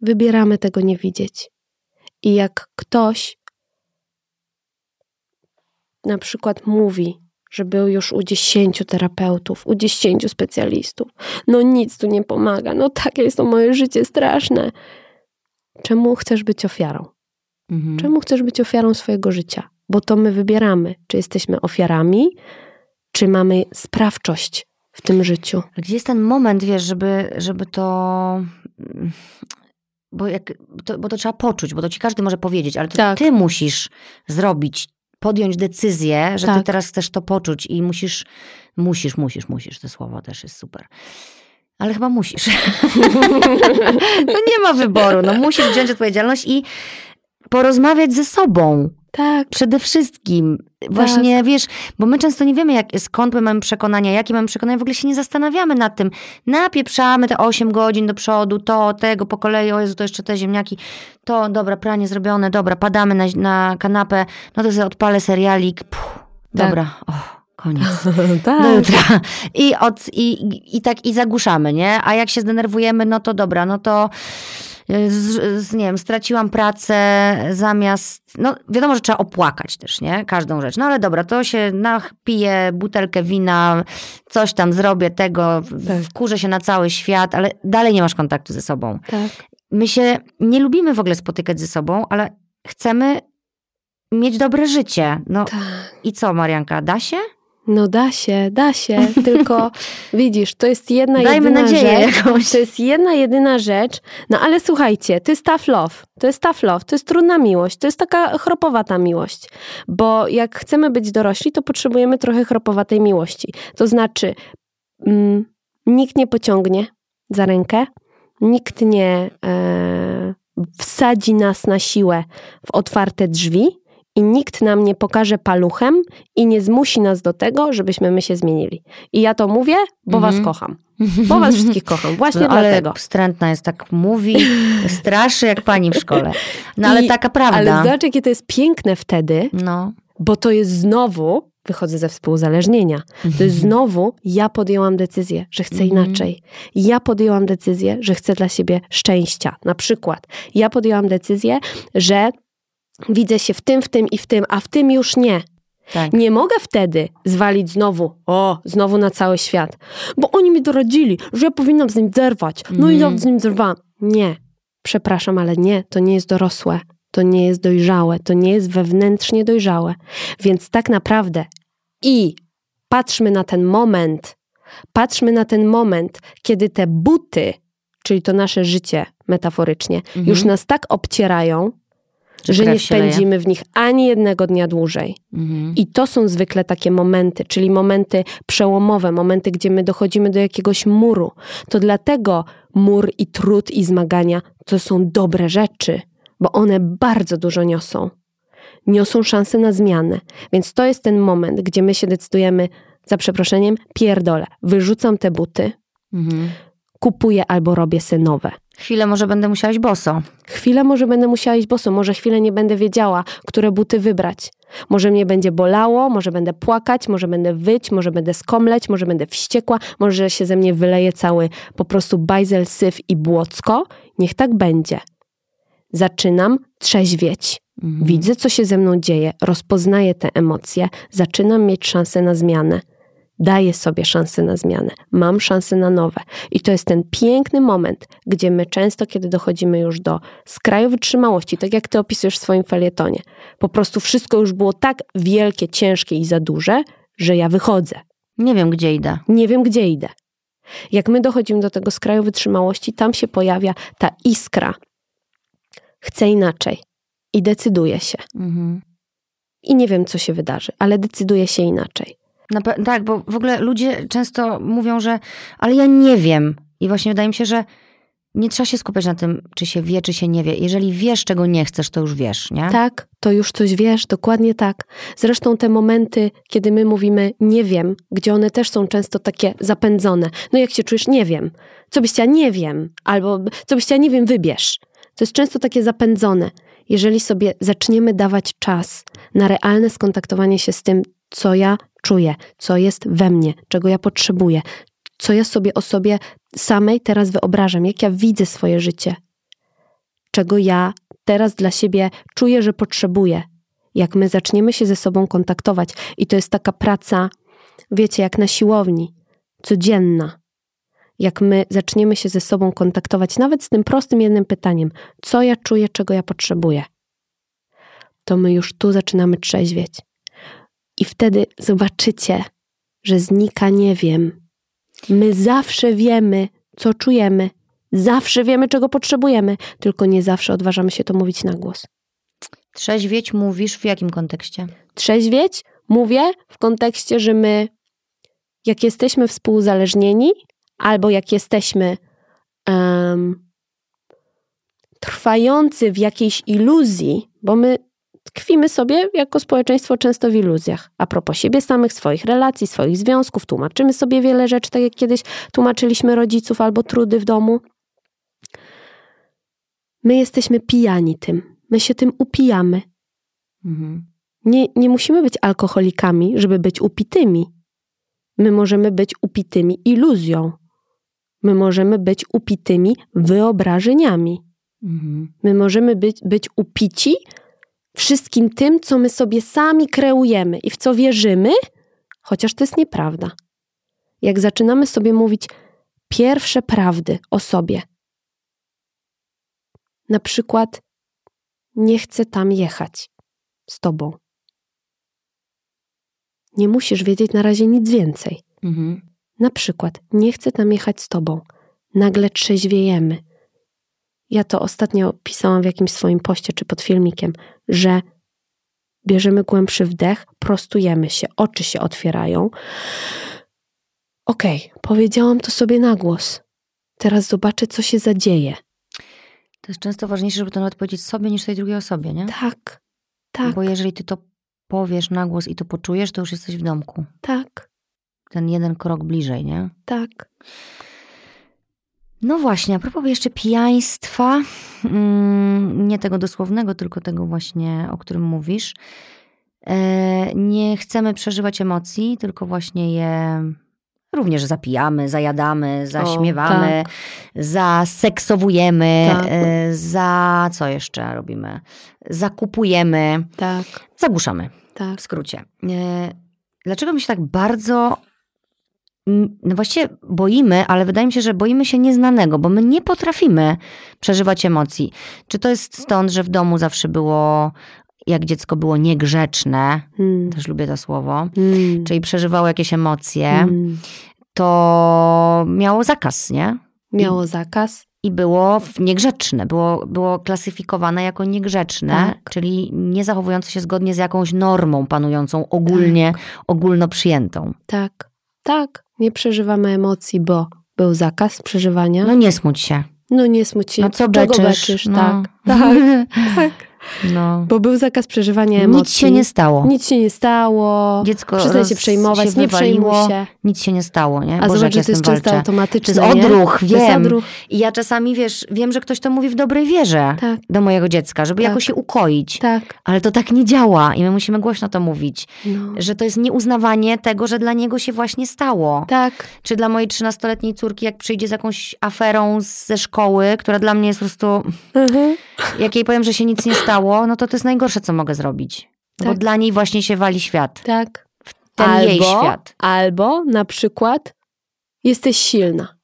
Wybieramy tego nie widzieć. I jak ktoś na przykład mówi, że był już u dziesięciu terapeutów, u dziesięciu specjalistów, no nic tu nie pomaga, no takie jest to moje życie straszne. Czemu chcesz być ofiarą? Mhm. Czemu chcesz być ofiarą swojego życia? Bo to my wybieramy, czy jesteśmy ofiarami, czy mamy sprawczość w tym życiu. Gdzie jest ten moment, wiesz, żeby, żeby to... Bo, jak, to... bo to trzeba poczuć, bo to ci każdy może powiedzieć, ale to Tak. ty musisz zrobić, podjąć decyzję, że ty Tak. teraz chcesz to poczuć i musisz, musisz, musisz, musisz, to słowo też jest super. Ale chyba musisz. no nie ma wyboru, no musisz wziąć odpowiedzialność i porozmawiać ze sobą. Tak, Przede wszystkim. Właśnie, wiesz, bo my często nie wiemy, jak, skąd my mamy przekonania, jakie mamy przekonania, w ogóle się nie zastanawiamy nad tym. Napieprzamy te 8 godzin do przodu, to, tego, po kolei, o Jezu, to jeszcze te ziemniaki, to, dobra, pranie zrobione, dobra, padamy na, na kanapę, no to sobie odpalę serialik, puh, Tak. dobra, o, koniec. Do tak. jutra. I, od, i, I tak i zagłuszamy, nie? A jak się zdenerwujemy, no to dobra, no to z, z, nie wiem, straciłam pracę zamiast, no wiadomo, że trzeba opłakać też, nie? Każdą rzecz. No ale dobra, to się napiję butelkę wina, coś tam zrobię tego, Tak. wkurzę się na cały świat, ale dalej nie masz kontaktu ze sobą. tak. My się nie lubimy w ogóle spotykać ze sobą, ale chcemy mieć dobre życie. No tak. i co, Marianka, da się? No da się, da się, tylko widzisz, to jest jedna Dajmy jedyna nadzieję rzecz. jakąś. To jest jedna jedyna rzecz. No ale słuchajcie, to jest tough love. To jest tough love, to jest trudna miłość, to jest taka chropowata miłość. Bo jak chcemy być dorośli, to potrzebujemy trochę chropowatej miłości. To znaczy, mm, nikt nie pociągnie za rękę, nikt nie e, wsadzi nas na siłę w otwarte drzwi i nikt nam nie pokaże paluchem i nie zmusi nas do tego, żebyśmy my się zmienili. I ja to mówię, bo Mhm. was kocham. Bo was wszystkich kocham. Właśnie No, ale dlatego. wstrętna jest, tak mówi, straszy jak pani w szkole. No ale I- taka prawda. Ale zobacz, jakie to jest piękne wtedy, No. bo to jest znowu, wychodzę ze współzależnienia, to jest znowu, ja podjęłam decyzję, że chcę Mhm. inaczej. Ja podjęłam decyzję, że chcę dla siebie szczęścia. Na przykład, ja podjęłam decyzję, że widzę się w tym, w tym i w tym, a w tym już nie. Tak. Nie mogę wtedy zwalić znowu, o, znowu na cały świat, bo oni mi doradzili, że ja powinnam z nim zerwać. No i ja Mhm. z nim zerwałam. Nie, przepraszam, ale nie, to nie jest dorosłe, to nie jest dojrzałe, to nie jest wewnętrznie dojrzałe. Więc tak naprawdę i patrzmy na ten moment, patrzmy na ten moment, kiedy te buty, czyli to nasze życie metaforycznie, Mhm. już nas tak obcierają, Że nie się leje. spędzimy w nich ani jednego dnia dłużej. Mhm. I to są zwykle takie momenty, czyli momenty przełomowe, momenty, gdzie my dochodzimy do jakiegoś muru. To dlatego mur i trud i zmagania to są dobre rzeczy, bo one bardzo dużo niosą. Niosą szansę na zmianę. Więc to jest ten moment, gdzie my się decydujemy, za przeproszeniem, pierdolę, wyrzucam te buty, Mhm. kupuję albo robię se nowe. Chwilę może będę musiała iść boso. Chwilę może będę musiała iść boso, może chwilę nie będę wiedziała, które buty wybrać. Może mnie będzie bolało, może będę płakać, może będę wyć, może będę skomleć, może będę wściekła, może się ze mnie wyleje cały po prostu bajzel, syf i błocko. Niech tak będzie. Zaczynam trzeźwieć. Mhm. Widzę, co się ze mną dzieje, rozpoznaję te emocje, zaczynam mieć szansę na zmianę. Daję sobie szansę na zmianę, mam szansę na nowe. I to jest ten piękny moment, gdzie my często, kiedy dochodzimy już do skraju wytrzymałości, tak jak ty opisujesz w swoim felietonie, po prostu wszystko już było tak wielkie, ciężkie i za duże, że ja wychodzę. Nie wiem, gdzie idę. Nie wiem, gdzie idę. Jak my dochodzimy do tego skraju wytrzymałości, tam się pojawia ta iskra. Chcę inaczej i decyduję się. Mhm. I nie wiem, co się wydarzy, ale decyduję się inaczej. Pe- tak, bo w ogóle ludzie często mówią, że ale ja nie wiem. I właśnie wydaje mi się, że nie trzeba się skupiać na tym, czy się wie, czy się nie wie. Jeżeli wiesz, czego nie chcesz, to już wiesz, nie? Tak, to już coś wiesz, dokładnie tak. Zresztą te momenty, kiedy my mówimy nie wiem, gdzie one też są często takie zapędzone. No jak się czujesz, nie wiem. Co byś chciała, nie wiem. Albo co byś chciała, nie wiem, wybierz. To jest często takie zapędzone. Jeżeli sobie zaczniemy dawać czas na realne skontaktowanie się z tym, co ja czuję, co jest we mnie, czego ja potrzebuję, co ja sobie o sobie samej teraz wyobrażam, jak ja widzę swoje życie, czego ja teraz dla siebie czuję, że potrzebuję. Jak my zaczniemy się ze sobą kontaktować, i to jest taka praca, wiecie, jak na siłowni, codzienna. Jak my zaczniemy się ze sobą kontaktować, nawet z tym prostym jednym pytaniem: co ja czuję, czego ja potrzebuję, to my już tu zaczynamy trzeźwieć. I wtedy zobaczycie, że znika nie wiem. My zawsze wiemy, co czujemy, zawsze wiemy, czego potrzebujemy, tylko nie zawsze odważamy się to mówić na głos. Trzeźwieć mówisz w jakim kontekście? Trzeźwieć mówię w kontekście, że my, jak jesteśmy współzależnieni, albo jak jesteśmy em, trwający w jakiejś iluzji, bo my tkwimy sobie jako społeczeństwo często w iluzjach. A propos siebie samych, swoich relacji, swoich związków, tłumaczymy sobie wiele rzeczy, tak jak kiedyś tłumaczyliśmy rodziców albo trudy w domu. My jesteśmy pijani tym. My się tym upijamy. Mhm. Nie, nie musimy być alkoholikami, żeby być upitymi. My możemy być upitymi iluzją. My możemy być upitymi wyobrażeniami. Mhm. My możemy być, być upici wszystkim tym, co my sobie sami kreujemy i w co wierzymy, chociaż to jest nieprawda. Jak zaczynamy sobie mówić pierwsze prawdy o sobie, na przykład, nie chcę tam jechać z tobą. Nie musisz wiedzieć na razie nic więcej. Mhm. Na przykład, nie chcę tam jechać z tobą. Nagle trzeźwiejemy. Ja to ostatnio pisałam w jakimś swoim poście czy pod filmikiem, że bierzemy głębszy wdech, prostujemy się, oczy się otwierają. Okej, powiedziałam to sobie na głos. Teraz zobaczę, co się zadzieje. To jest często ważniejsze, żeby to nawet powiedzieć sobie, niż tej drugiej osobie, nie? Tak, tak, Bo jeżeli ty to powiesz na głos i to poczujesz, to już jesteś w domku. tak, Ten jeden krok bliżej, nie? tak. No właśnie, a propos jeszcze pijaństwa, mm, nie tego dosłownego, tylko tego właśnie, o którym mówisz. E, nie chcemy przeżywać emocji, tylko właśnie je również zapijamy, zajadamy, zaśmiewamy, zaseksowujemy, Tak. e, za co jeszcze robimy? Zakupujemy, Tak, zagłuszamy. tak. W skrócie. E, Dlaczego my się tak bardzo. No właściwie boimy, ale wydaje mi się, że boimy się nieznanego, bo my nie potrafimy przeżywać emocji. Czy to jest stąd, że w domu zawsze było, jak dziecko było niegrzeczne, Mm. też lubię to słowo, Mm. czyli przeżywało jakieś emocje, Mm. to miało zakaz, nie? Miało zakaz. I było niegrzeczne, było, było klasyfikowane jako niegrzeczne, Tak. czyli nie zachowujące się zgodnie z jakąś normą panującą ogólnie, ogólno przyjętą. Tak, tak. Nie przeżywamy emocji, bo był zakaz przeżywania. No nie smuć się. No nie smuć się. No co Czego beczysz? beczysz? No. Tak, tak, tak. No. Bo był zakaz przeżywania emocji. Nic się nie stało. Nic się nie stało. Dziecko Przestań się przejmować, się nie przejmuj wywaliło. się. Nic się nie stało, nie? A Boże, zobacz, że to jest walczę. automatyczne. To jest nie? odruch, jest wiem. odruch. I ja czasami, wiesz, wiem, że ktoś to mówi w dobrej wierze Tak, do mojego dziecka, żeby Tak. jakoś się ukoić. tak. Ale to tak nie działa i my musimy głośno to mówić. No. Że to jest nieuznawanie tego, że dla niego się właśnie stało. Tak, Czy dla mojej 13-letniej córki, jak przyjdzie z jakąś aferą ze szkoły, która dla mnie jest po prostu, mhm. jak jej powiem, że się nic nie stało, no to to jest najgorsze, co mogę zrobić. Bo Tak. dla niej właśnie się wali świat. tak. Ten jej świat. Albo na przykład jesteś silna.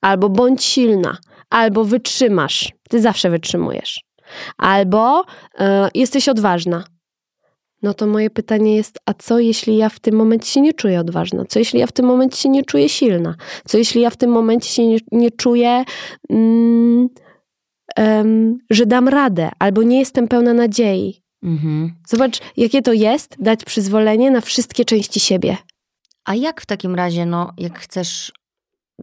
Albo bądź silna. Albo wytrzymasz. Ty zawsze wytrzymujesz. Albo e, jesteś odważna. No to moje pytanie jest, a co jeśli ja w tym momencie się nie czuję odważna? Co jeśli ja w tym momencie się nie czuję silna? Co jeśli ja w tym momencie się nie, nie czuję, mm, em, że dam radę, albo nie jestem pełna nadziei? Mhm. Zobacz, jakie to jest dać przyzwolenie na wszystkie części siebie. A jak w takim razie, no, jak chcesz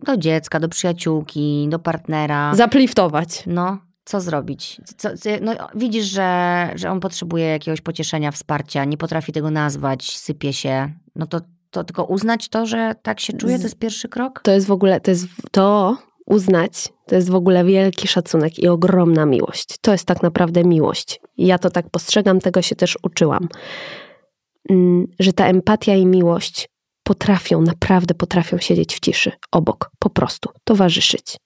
do dziecka, do przyjaciółki, do partnera, Zapliftować. no, co zrobić? Co, no, widzisz, że, że on potrzebuje jakiegoś pocieszenia, wsparcia, nie potrafi tego nazwać, sypie się, no to, to tylko uznać to, że tak się czuje, to jest pierwszy krok? To jest w ogóle, to jest to uznać, to jest w ogóle wielki szacunek i ogromna miłość. To jest tak naprawdę miłość. Ja to tak postrzegam, tego się też uczyłam. Mm, Że ta empatia i miłość potrafią, naprawdę potrafią siedzieć w ciszy, obok, po prostu, towarzyszyć.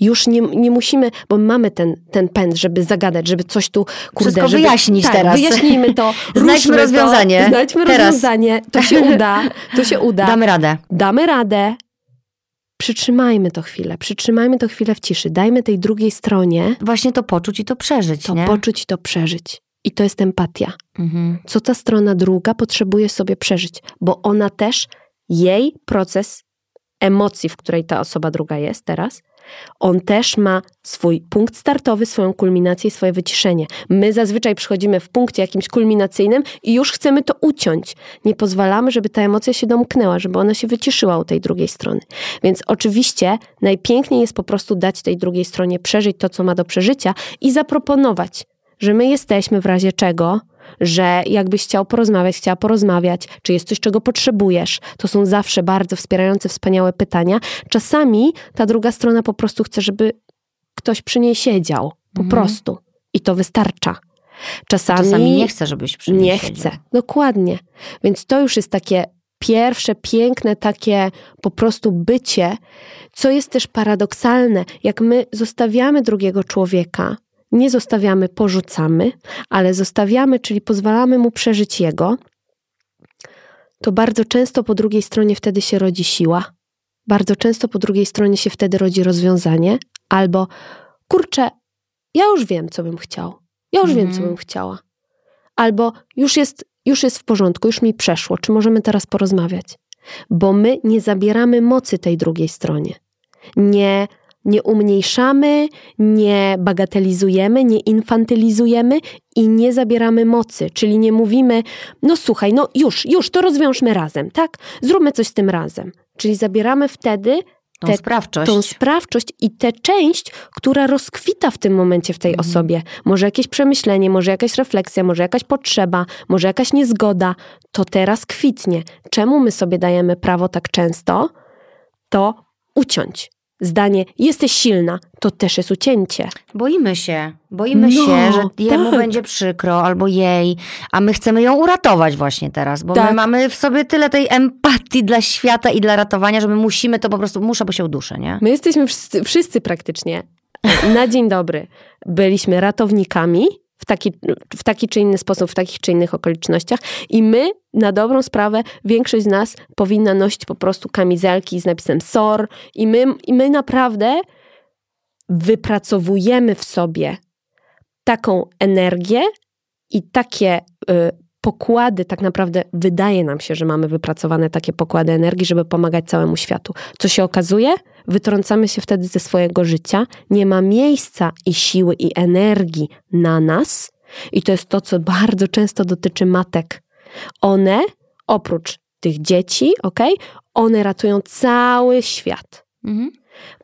Już nie, nie musimy, bo mamy ten, ten pęd, żeby zagadać, żeby coś tu, kurde, Wszystko żeby, wyjaśnić tak, teraz. wyjaśnijmy to. Znajdźmy rozwiązanie. To, znajdźmy Teraz. rozwiązanie. To się uda. To się uda Damy radę. damy radę, przytrzymajmy to chwilę, przytrzymajmy to chwilę w ciszy, dajmy tej drugiej stronie Właśnie to poczuć i to przeżyć, to nie? poczuć i to przeżyć. I to jest empatia. Mhm. Co ta strona druga potrzebuje sobie przeżyć, bo ona też, jej proces emocji, w której ta osoba druga jest teraz, on też ma swój punkt startowy, swoją kulminację i swoje wyciszenie. My zazwyczaj przychodzimy w punkcie jakimś kulminacyjnym i już chcemy to uciąć. Nie pozwalamy, żeby ta emocja się domknęła, żeby ona się wyciszyła u tej drugiej strony. Więc oczywiście najpiękniej jest po prostu dać tej drugiej stronie przeżyć to, co ma do przeżycia i zaproponować, że my jesteśmy w razie czego, że jakbyś chciał porozmawiać, chciała porozmawiać, czy jest coś, czego potrzebujesz. To są zawsze bardzo wspierające, wspaniałe pytania. Czasami ta druga strona po prostu chce, żeby ktoś przy niej siedział. Po Mhm. prostu. I to wystarcza. Czasami, Czasami nie chcę, żebyś przy niej nie siedział. chce. Dokładnie. Więc to już jest takie pierwsze, piękne, takie po prostu bycie, co jest też paradoksalne. Jak my zostawiamy drugiego człowieka, nie zostawiamy, porzucamy, ale zostawiamy, czyli pozwalamy mu przeżyć jego, to bardzo często po drugiej stronie wtedy się rodzi siła. Bardzo często po drugiej stronie się wtedy rodzi rozwiązanie, albo kurczę, ja już wiem, co bym chciał. Ja już wiem, co Mhm. bym chciała. Albo już jest już jest w porządku, już mi przeszło, czy możemy teraz porozmawiać? Bo my nie zabieramy mocy tej drugiej stronie. Nie, nie umniejszamy, nie bagatelizujemy, nie infantylizujemy i nie zabieramy mocy, czyli nie mówimy, no słuchaj, no już, już, to rozwiążmy razem, tak? Zróbmy coś z tym razem. Czyli zabieramy wtedy Tą sprawczość. tą sprawczość i tę część, która rozkwita w tym momencie w tej Mhm. osobie. Może jakieś przemyślenie, może jakaś refleksja, może jakaś potrzeba, może jakaś niezgoda, to teraz kwitnie. Czemu my sobie dajemy prawo tak często? To uciąć. Zdanie, jesteś silna, to też jest ucięcie. Boimy się. Boimy No, się, że jemu tak. będzie przykro albo jej, a my chcemy ją uratować właśnie teraz, bo Tak. my mamy w sobie tyle tej empatii dla świata i dla ratowania, że my musimy to po prostu, muszę, bo się uduszę, nie? My jesteśmy wszyscy, wszyscy praktycznie na dzień dobry byliśmy ratownikami w taki, w taki czy inny sposób, w takich czy innych okolicznościach. I my na dobrą sprawę, większość z nas powinna nosić po prostu kamizelki z napisem SOR. I my, i my naprawdę wypracowujemy w sobie taką energię i takie y, pokłady, tak naprawdę wydaje nam się, że mamy wypracowane takie pokłady energii, żeby pomagać całemu światu. Co się okazuje? Wytrącamy się wtedy ze swojego życia, nie ma miejsca i siły i energii na nas. I to jest to, co bardzo często dotyczy matek. One, oprócz tych dzieci, ok, one ratują cały świat. Mhm.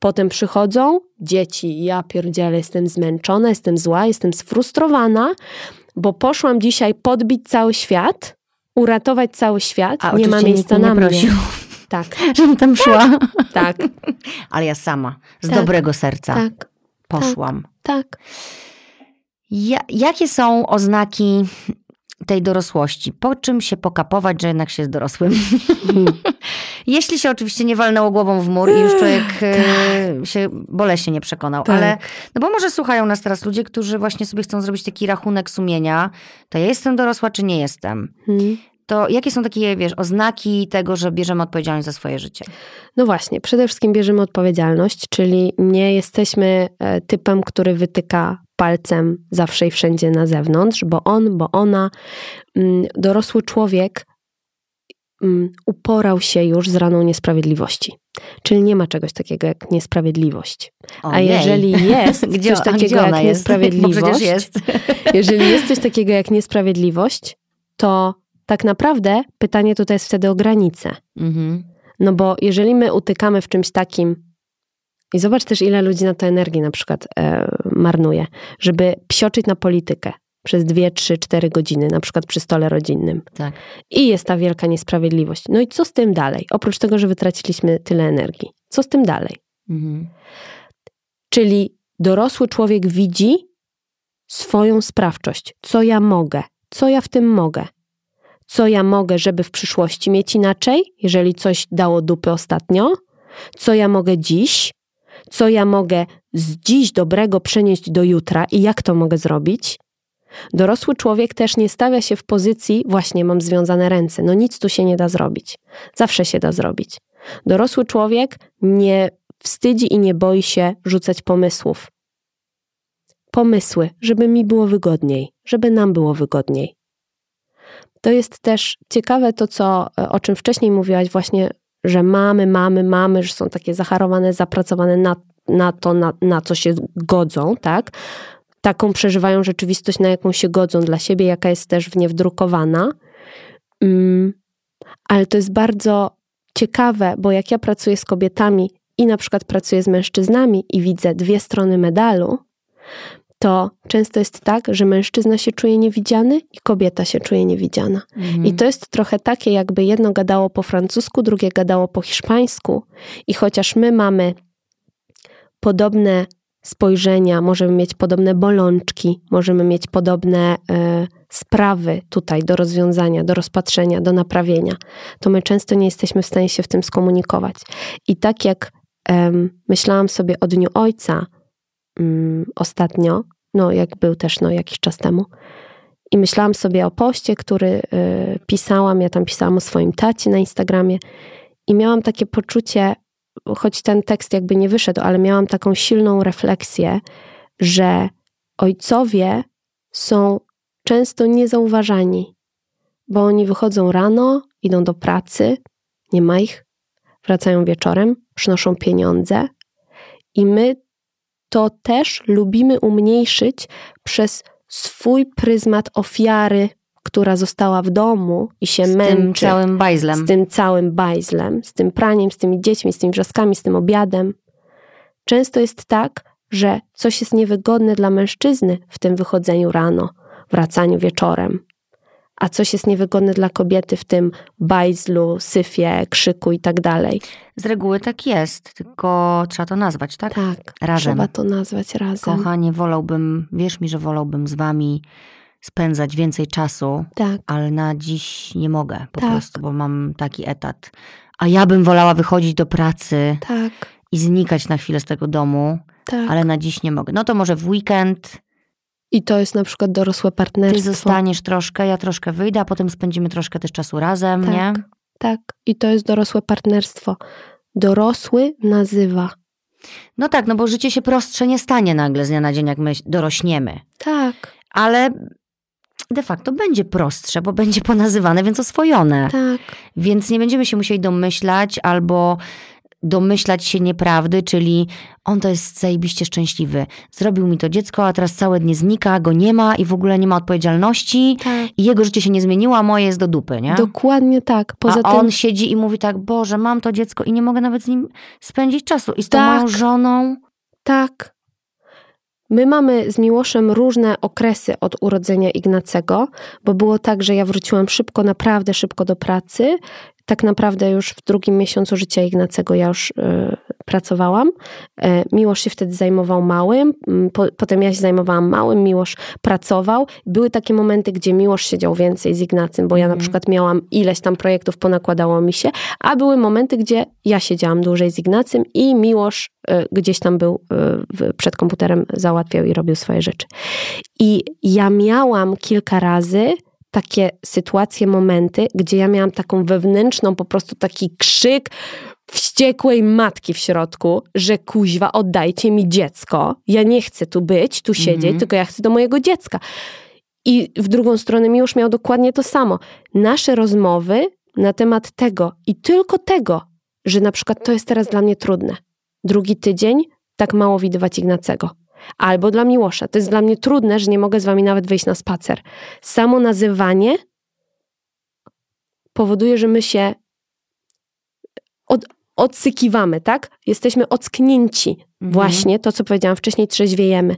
Potem przychodzą dzieci, ja pierdzielę, jestem zmęczona, jestem zła, jestem sfrustrowana, bo poszłam dzisiaj podbić cały świat, uratować cały świat, A nie ma miejsca na mnie nie mnie. prosił, Tak, żebym tam szła. tak, Ale ja sama, z Tak. dobrego serca tak, poszłam. tak. Ja, jakie są oznaki tej dorosłości? Po czym się pokapować, że jednak się jest dorosłym? Jeśli się oczywiście nie walnęło głową w mur i już człowiek e, się boleśnie nie przekonał, Tak. ale no bo może słuchają nas teraz ludzie, którzy właśnie sobie chcą zrobić taki rachunek sumienia, to ja jestem dorosła czy nie jestem? Hmm. To jakie są takie, wiesz, oznaki tego, że bierzemy odpowiedzialność za swoje życie? No właśnie, przede wszystkim bierzemy odpowiedzialność, czyli nie jesteśmy e, typem, który wytyka palcem zawsze i wszędzie na zewnątrz, bo on, bo ona, mm, dorosły człowiek mm, uporał się już z raną niesprawiedliwości. Czyli nie ma czegoś takiego jak niesprawiedliwość. A Ojej. jeżeli jest Gdzie, coś a takiego jak jest? niesprawiedliwość, jest. jeżeli jest coś takiego jak niesprawiedliwość, to tak naprawdę pytanie tutaj jest wtedy o granice. Mhm. No bo jeżeli my utykamy w czymś takim, i zobacz też, ile ludzi na to energii na przykład e, marnuje, żeby psioczyć na politykę przez dwie, trzy, cztery godziny, na przykład przy stole rodzinnym. Tak. I jest ta wielka niesprawiedliwość. No i co z tym dalej? Oprócz tego, że wytraciliśmy tyle energii. Co z tym dalej? Mhm. Czyli dorosły człowiek widzi swoją sprawczość. Co ja mogę? Co ja w tym mogę? Co ja mogę, żeby w przyszłości mieć inaczej, jeżeli coś dało dupy ostatnio? Co ja mogę dziś? Co ja mogę z dziś dobrego przenieść do jutra i jak to mogę zrobić? Dorosły człowiek też nie stawia się w pozycji, właśnie mam związane ręce, no nic tu się nie da zrobić. Zawsze się da zrobić. Dorosły człowiek nie wstydzi i nie boi się rzucać pomysłów. Pomysły, żeby mi było wygodniej, żeby nam było wygodniej. To jest też ciekawe to, co, o czym wcześniej mówiłaś, właśnie, że mamy, mamy, mamy, że są takie zacharowane, zapracowane na, na to, na, na co się godzą, tak? Taką przeżywają rzeczywistość, na jaką się godzą dla siebie, jaka jest też w nie wdrukowana. Mm, ale to jest bardzo ciekawe, bo jak ja pracuję z kobietami i na przykład pracuję z mężczyznami i widzę dwie strony medalu, to często jest tak, że mężczyzna się czuje niewidziany i kobieta się czuje niewidziana. Mhm. I to jest trochę takie, jakby jedno gadało po francusku, drugie gadało po hiszpańsku. I chociaż my mamy podobne spojrzenia, możemy mieć podobne bolączki, możemy mieć podobne e, sprawy tutaj do rozwiązania, do rozpatrzenia, do naprawienia, to my często nie jesteśmy w stanie się w tym skomunikować. I tak jak em, myślałam sobie o Dniu Ojca mm, ostatnio, no jak był też no, jakiś czas temu, i myślałam sobie o poście, który y, pisałam, ja tam pisałam o swoim tacie na Instagramie. I miałam takie poczucie, choć ten tekst jakby nie wyszedł, ale miałam taką silną refleksję, że ojcowie są często niezauważani, bo oni wychodzą rano, idą do pracy, nie ma ich, wracają wieczorem, przynoszą pieniądze i my to też lubimy umniejszyć przez swój pryzmat ofiary, która została w domu i się z męczy. tym całym bajzlem. Z tym całym bajzlem, z tym praniem, z tymi dziećmi, z tymi wrzaskami, z tym obiadem. Często jest tak, że coś jest niewygodne dla mężczyzny w tym wychodzeniu rano, wracaniu wieczorem, a coś jest niewygodne dla kobiety w tym bajzlu, syfie, krzyku i tak dalej. Z reguły tak jest, tylko trzeba to nazwać, tak? Tak, Razem. trzeba to nazwać razem. Kochanie, wolałbym, wierz mi, że wolałbym z wami spędzać więcej czasu, Tak, ale na dziś nie mogę po Tak. prostu, bo mam taki etat. A ja bym wolała wychodzić do pracy tak, i znikać na chwilę z tego domu, tak. ale na dziś nie mogę. No to może w weekend I to jest na przykład dorosłe ty partnerstwo. zostaniesz troszkę, ja troszkę wyjdę, a potem spędzimy troszkę też czasu razem, Tak. nie? Tak, i to jest dorosłe partnerstwo. Dorosły nazywa. No tak, no bo życie się prostsze nie stanie nagle z dnia na dzień, jak my dorośniemy. Tak, Ale de facto będzie prostsze, bo będzie ponazywane, więc oswojone. tak, Więc nie będziemy się musieli domyślać albo domyślać się nieprawdy, czyli on to jest zajebiście szczęśliwy. Zrobił mi to dziecko, a teraz całe dnie znika, go nie ma i w ogóle nie ma odpowiedzialności tak. i jego życie się nie zmieniło, a moje jest do dupy, nie? Dokładnie tak. Poza a tym, on siedzi i mówi tak, Boże, mam to dziecko i nie mogę nawet z nim spędzić czasu. I z tą Tak. moją żoną... tak. My mamy z Miłoszem różne okresy od urodzenia Ignacego, bo było tak, że ja wróciłam szybko, naprawdę szybko do pracy. Tak naprawdę już w drugim miesiącu życia Ignacego ja już y, pracowałam. E, Miłosz się wtedy zajmował małym, po, potem ja się zajmowałam małym, Miłosz pracował. Były takie momenty, gdzie Miłosz siedział więcej z Ignacym, bo ja na Mhm. przykład miałam ileś tam projektów, ponakładało mi się, a były momenty, gdzie ja siedziałam dłużej z Ignacym i Miłosz y, gdzieś tam był przed komputerem, załatwiał i robił swoje rzeczy. I ja miałam kilka razy takie sytuacje, momenty, gdzie ja miałam taką wewnętrzną, po prostu taki krzyk wściekłej matki w środku, że kuźwa, oddajcie mi dziecko. Ja nie chcę tu być, tu siedzieć, Mhm. tylko ja chcę do mojego dziecka. I w drugą stronę Miłosz miał dokładnie to samo. Nasze rozmowy na temat tego i tylko tego, że na przykład to jest teraz dla mnie trudne. Drugi tydzień tak mało widywać Ignacego. Albo dla Miłosza. To jest dla mnie trudne, że nie mogę z wami nawet wyjść na spacer. Samo nazywanie powoduje, że my się od, odsykiwamy, tak? Jesteśmy ocknięci. Mhm. Właśnie to, co powiedziałam wcześniej, trzeźwiejemy.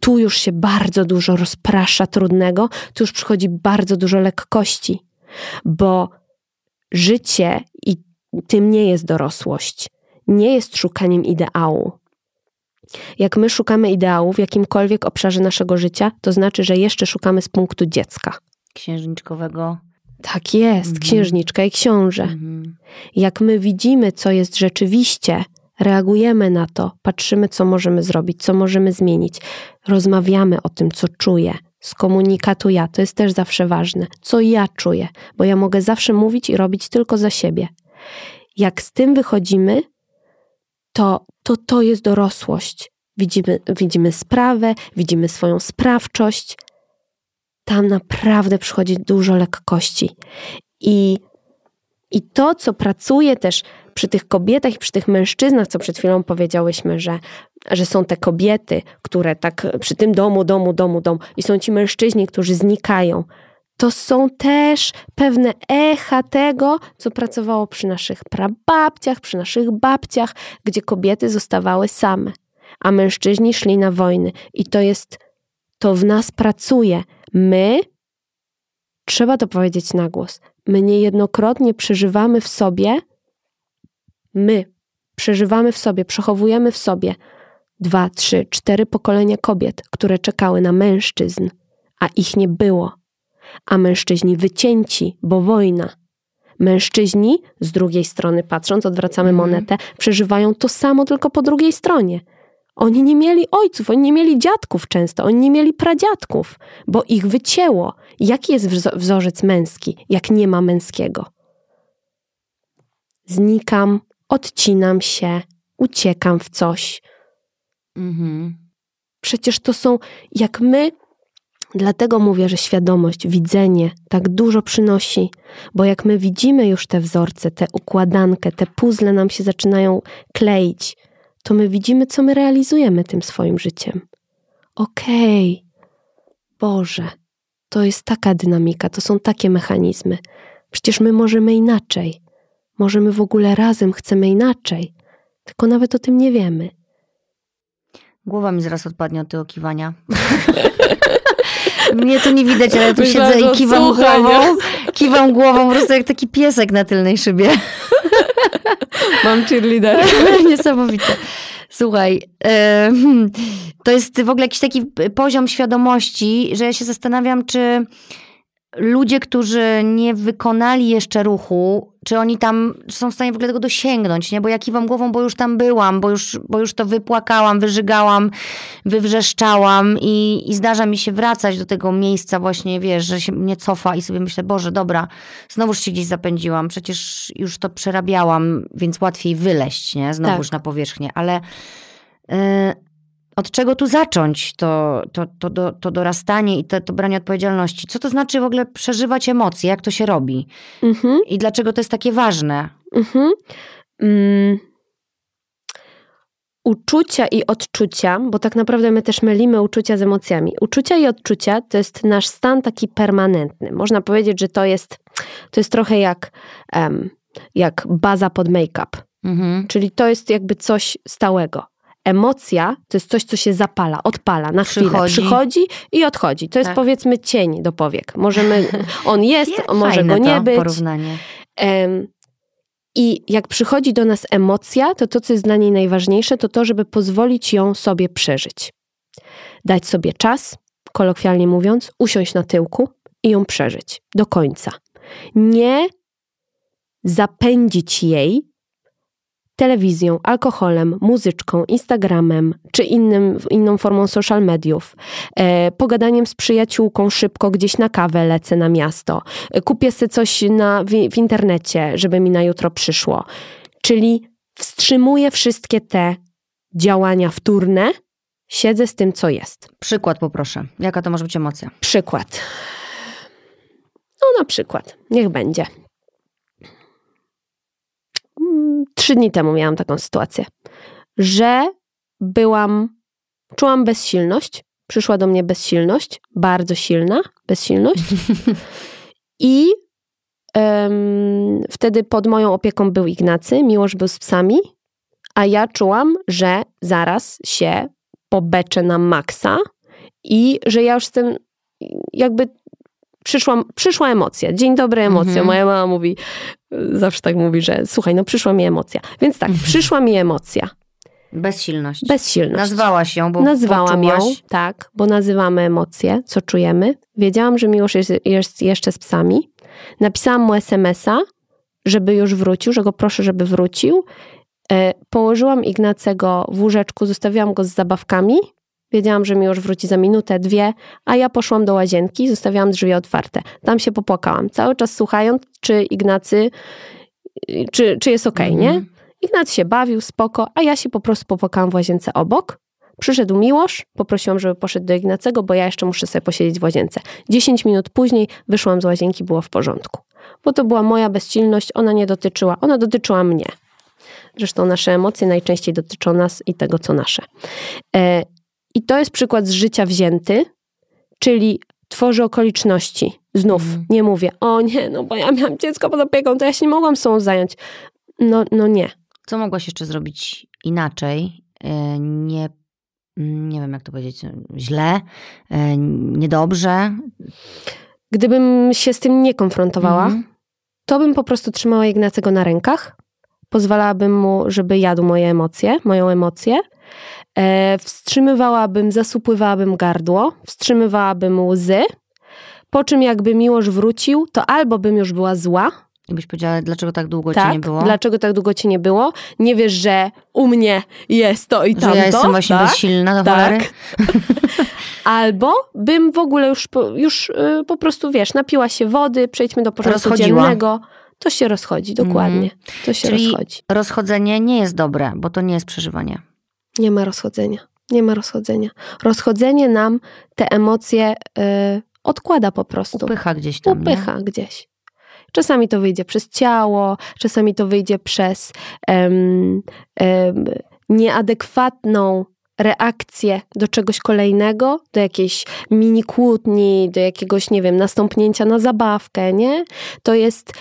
Tu już się bardzo dużo rozprasza trudnego, tu już przychodzi bardzo dużo lekkości, bo życie i tym nie jest dorosłość. Nie jest szukaniem ideału. Jak my szukamy ideału w jakimkolwiek obszarze naszego życia, to znaczy, że jeszcze szukamy z punktu dziecka. Księżniczkowego. Tak jest, Mhm. księżniczka i książę. Mhm. Jak my widzimy, co jest rzeczywiście, reagujemy na to, patrzymy, co możemy zrobić, co możemy zmienić, rozmawiamy o tym, co czuję. Z komunikatu ja, to jest też zawsze ważne. Co ja czuję, bo ja mogę zawsze mówić i robić tylko za siebie. Jak z tym wychodzimy, to to, to jest dorosłość. Widzimy, widzimy sprawę, widzimy swoją sprawczość. Tam naprawdę przychodzi dużo lekkości. I i to, co pracuje też przy tych kobietach i przy tych mężczyznach, co przed chwilą powiedziałyśmy, że, że są te kobiety, które tak przy tym domu, domu, domu, domu i są ci mężczyźni, którzy znikają, to są też pewne echa tego, co pracowało przy naszych prababciach, przy naszych babciach, gdzie kobiety zostawały same, a mężczyźni szli na wojny. I to jest, to w nas pracuje. My, trzeba to powiedzieć na głos, my niejednokrotnie przeżywamy w sobie, my przeżywamy w sobie, przechowujemy w sobie dwa, trzy, cztery pokolenia kobiet, które czekały na mężczyzn, a ich nie było. A mężczyźni wycięci, bo wojna. Mężczyźni, z drugiej strony patrząc, odwracamy Mhm. monetę, przeżywają to samo, tylko po drugiej stronie. Oni nie mieli ojców, oni nie mieli dziadków często, oni nie mieli pradziadków, bo ich wycięło. Jaki jest wzo- wzorzec męski, jak nie ma męskiego? Znikam, odcinam się, uciekam w coś. Mhm. Przecież to są, jak my Dlatego mówię, że świadomość, widzenie tak dużo przynosi, bo jak my widzimy już te wzorce, tę układankę, te puzzle nam się zaczynają kleić, to my widzimy, co my realizujemy tym swoim życiem. Okej, okay. Boże, to jest taka dynamika, to są takie mechanizmy. Przecież my możemy inaczej. Możemy w ogóle razem chcemy inaczej, tylko nawet o tym nie wiemy. Głowa mi zaraz odpadnie od tego kiwania. Mnie tu nie widać, ale ja tu Myślałam, siedzę i kiwam słucha, głową. Nie? Kiwam głową po prostu jak taki piesek na tylnej szybie. Mam cheerleader. Niesamowite. Słuchaj, to jest w ogóle jakiś taki poziom świadomości, że ja się zastanawiam, czy ludzie, którzy nie wykonali jeszcze ruchu, czy oni tam są w stanie w ogóle tego dosięgnąć, nie? Bo ja kiwam głową, bo już tam byłam, bo już, bo już to wypłakałam, wyżygałam, wywrzeszczałam i, i zdarza mi się wracać do tego miejsca właśnie, wiesz, że się mnie cofa i sobie myślę, Boże, dobra, znowuż się gdzieś zapędziłam, przecież już to przerabiałam, więc łatwiej wyleść, nie? Znowuż tak. na powierzchnię, ale... Yy, od czego tu zacząć to, to, to, to, to dorastanie i to, to branie odpowiedzialności? Co to znaczy w ogóle przeżywać emocje? Jak to się robi? Mhm. I dlaczego to jest takie ważne? Mhm. Mm. Uczucia i odczucia, bo tak naprawdę my też mylimy uczucia z emocjami. Uczucia i odczucia to jest nasz stan taki permanentny. Można powiedzieć, że to jest, to jest trochę jak, um, jak baza pod make-up. Mhm. Czyli to jest jakby coś stałego emocja to jest coś, co się zapala, odpala na chwilę. Przychodzi, Przychodzi i odchodzi. To jest tak. powiedzmy cień do powiek. Możemy, on jest, może go nie być. Porównanie. Um, I jak przychodzi do nas emocja, to to, co jest dla niej najważniejsze, to to, żeby pozwolić ją sobie przeżyć. Dać sobie czas, kolokwialnie mówiąc, usiąść na tyłku i ją przeżyć do końca. Nie zapędzić jej telewizją, alkoholem, muzyczką, Instagramem czy innym, inną formą social mediów, e, pogadaniem z przyjaciółką szybko gdzieś na kawę lecę na miasto, e, kupię sobie coś na, w, w internecie, żeby mi na jutro przyszło. Czyli wstrzymuję wszystkie te działania wtórne, siedzę z tym, co jest. Przykład poproszę. Jaka to może być emocja? Przykład. No na przykład, niech będzie trzy dni temu miałam taką sytuację, że byłam, czułam bezsilność. Przyszła do mnie bezsilność, bardzo silna bezsilność. I um, wtedy pod moją opieką był Ignacy, Miłosz był z psami, a ja czułam, że zaraz się pobeczę na maksa i że ja już jestem jakby przyszła, przyszła emocja. Dzień dobry, emocja. Mhm. Moja mama mówi, zawsze tak mówi, że słuchaj, no przyszła mi emocja. Więc tak, mhm. przyszła mi emocja. Bezsilność. Bezsilność. Nazwałaś ją, bo Nazwałam poczułaś... ją, tak, bo nazywamy emocje, co czujemy. Wiedziałam, że Miłosz jest, jest jeszcze z psami. Napisałam mu smsa, żeby już wrócił, że go proszę, żeby wrócił. E, położyłam Ignacego w łóżeczku, zostawiłam go z zabawkami Wiedziałam, że mi już wróci za minutę, dwie, a ja poszłam do łazienki, zostawiałam drzwi otwarte. Tam się popłakałam, cały czas słuchając, czy Ignacy, czy, czy jest okej, okay, nie? Mhm. Ignacy się bawił, spoko, a ja się po prostu popłakałam w łazience obok. Przyszedł Miłosz, poprosiłam, żeby poszedł do Ignacego, bo ja jeszcze muszę sobie posiedzieć w łazience. Dziesięć minut później wyszłam z łazienki, było w porządku. Bo to była moja bezsilność, ona nie dotyczyła, ona dotyczyła mnie. Zresztą nasze emocje najczęściej dotyczą nas i tego, co nasze. E, i to jest przykład z życia wzięty, czyli tworzy okoliczności. Znów mm. nie mówię, o nie, no bo ja miałam dziecko pod opieką, to ja się nie mogłam sobą zająć. No, no nie. Co mogłaś jeszcze zrobić inaczej? E, nie, nie wiem, jak to powiedzieć, źle, e, niedobrze? Gdybym się z tym nie konfrontowała, mm. to bym po prostu trzymała Ignacego na rękach, pozwalałabym mu, żeby jadł moje emocje, moją emocję E, wstrzymywałabym, zasupływałabym gardło, wstrzymywałabym łzy, po czym jakby miłość wrócił, to albo bym już była zła, i byś powiedziała, dlaczego tak długo tak, cię nie było? dlaczego tak długo cię nie było? Nie wiesz, że u mnie jest to i tamto. Że ja jestem właśnie tak? bezsilna do tak. Albo bym w ogóle już, już yy, po prostu, wiesz, napiła się wody, przejdźmy do porządku Rozchodziła. dziennego. To się rozchodzi, dokładnie. Mm. To się Czyli rozchodzi. rozchodzenie nie jest dobre, bo to nie jest przeżywanie. Nie ma rozchodzenia. Nie ma rozchodzenia. Rozchodzenie nam te emocje y, odkłada po prostu. Upycha gdzieś tam. Upycha nie? gdzieś. Czasami to wyjdzie przez ciało, czasami to wyjdzie przez um, um, nieadekwatną reakcję do czegoś kolejnego, do jakiejś mini kłótni, do jakiegoś, nie wiem, nastąpnięcia na zabawkę, nie? To jest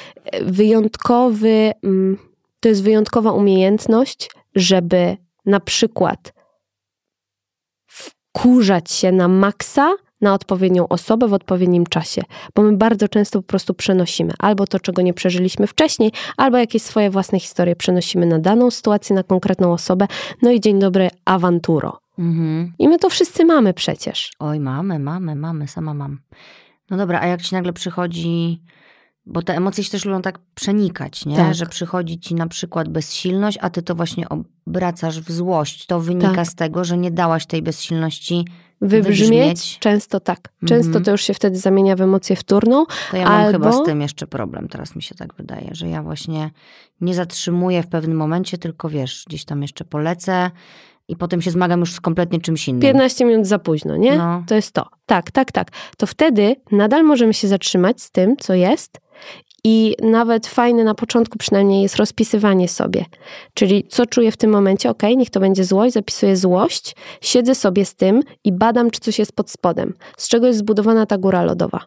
wyjątkowy, mm, to jest wyjątkowa umiejętność, żeby na przykład wkurzać się na maksa na odpowiednią osobę w odpowiednim czasie, bo my bardzo często po prostu przenosimy albo to, czego nie przeżyliśmy wcześniej, albo jakieś swoje własne historie przenosimy na daną sytuację, na konkretną osobę. No i dzień dobry, awanturo. Mhm. I my to wszyscy mamy przecież. Oj, mamy, mamy, mamy, sama mam. No dobra, a jak ci nagle przychodzi bo te emocje się też lubią tak przenikać, nie? Tak. Że przychodzi ci na przykład bezsilność, a ty to właśnie obracasz w złość. To wynika tak. z tego, że nie dałaś tej bezsilności wybrzmieć. wybrzmieć. Często tak. Często mhm. to już się wtedy zamienia w emocję wtórną. To ja mam albo... chyba z tym jeszcze problem, teraz mi się tak wydaje, że ja właśnie nie zatrzymuję w pewnym momencie, tylko wiesz, gdzieś tam jeszcze polecę i potem się zmagam już z kompletnie czymś innym. 15 minut za późno, nie? No. To jest to. Tak, tak, tak. To wtedy nadal możemy się zatrzymać z tym, co jest i nawet fajne na początku przynajmniej jest rozpisywanie sobie. Czyli co czuję w tym momencie, ok, niech to będzie złość, zapisuję złość, siedzę sobie z tym i badam, czy coś jest pod spodem, z czego jest zbudowana ta góra lodowa.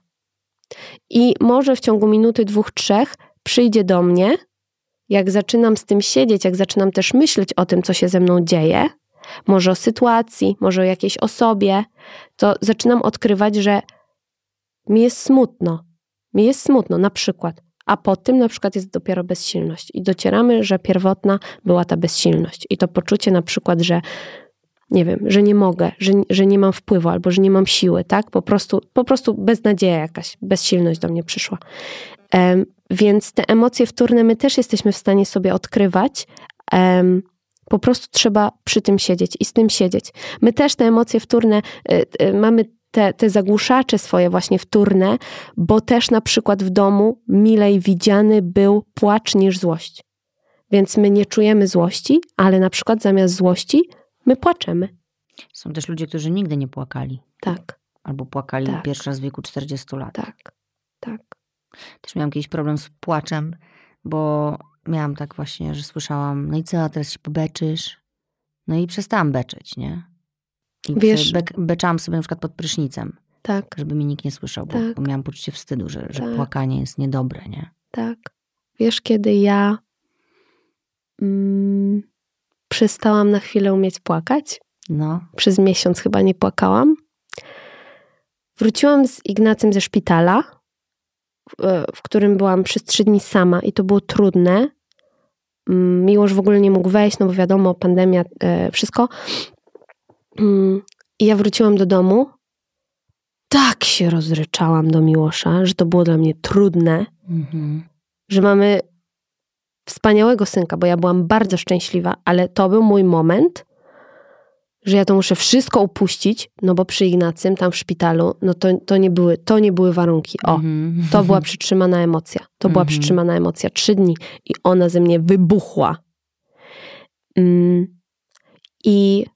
I może w ciągu minuty, dwóch, trzech przyjdzie do mnie, jak zaczynam z tym siedzieć, jak zaczynam też myśleć o tym, co się ze mną dzieje, może o sytuacji, może o jakiejś osobie, to zaczynam odkrywać, że mi jest smutno. Mi jest smutno, na przykład. A po tym na przykład jest dopiero bezsilność. I docieramy, że pierwotna była ta bezsilność. I to poczucie na przykład, że nie wiem, że nie mogę, że, że nie mam wpływu albo że nie mam siły, tak? Po prostu, po prostu beznadzieja jakaś, bezsilność do mnie przyszła. Um, więc te emocje wtórne my też jesteśmy w stanie sobie odkrywać. Um, po prostu trzeba przy tym siedzieć i z tym siedzieć. My też te emocje wtórne y, y, mamy te, te zagłuszacze swoje właśnie wtórne, bo też na przykład w domu milej widziany był płacz niż złość. Więc my nie czujemy złości, ale na przykład zamiast złości my płaczemy. Są też ludzie, którzy nigdy nie płakali. Tak. Albo płakali tak. pierwszy raz w wieku 40 lat. Tak, tak. Też miałam jakiś problem z płaczem, bo miałam tak właśnie, że słyszałam, no i co, teraz się pobeczysz? No i przestałam beczyć, nie? I Wiesz, be, beczałam sobie na przykład pod prysznicem. Tak. Żeby mi nikt nie słyszał, bo, tak. miałam poczucie wstydu, że, że tak. płakanie jest niedobre, nie? Tak. Wiesz, kiedy ja mm, przestałam na chwilę umieć płakać? No. Przez miesiąc chyba nie płakałam. Wróciłam z Ignacym ze szpitala, w, w którym byłam przez trzy dni sama i to było trudne. Mm, Miłosz w ogóle nie mógł wejść, no bo wiadomo, pandemia, e, wszystko. Mm, I ja wróciłam do domu. Tak się rozryczałam do Miłosza, że to było dla mnie trudne, mhm. że mamy wspaniałego synka, bo ja byłam bardzo szczęśliwa, ale to był mój moment, że ja to muszę wszystko upuścić, no bo przy Ignacym tam w szpitalu, no to, to, nie, były, to nie były warunki. O, mm -hmm. to była przytrzymana emocja. To mm -hmm. była mhm. przytrzymana emocja. Trzy dni i ona ze mnie wybuchła. Mm. I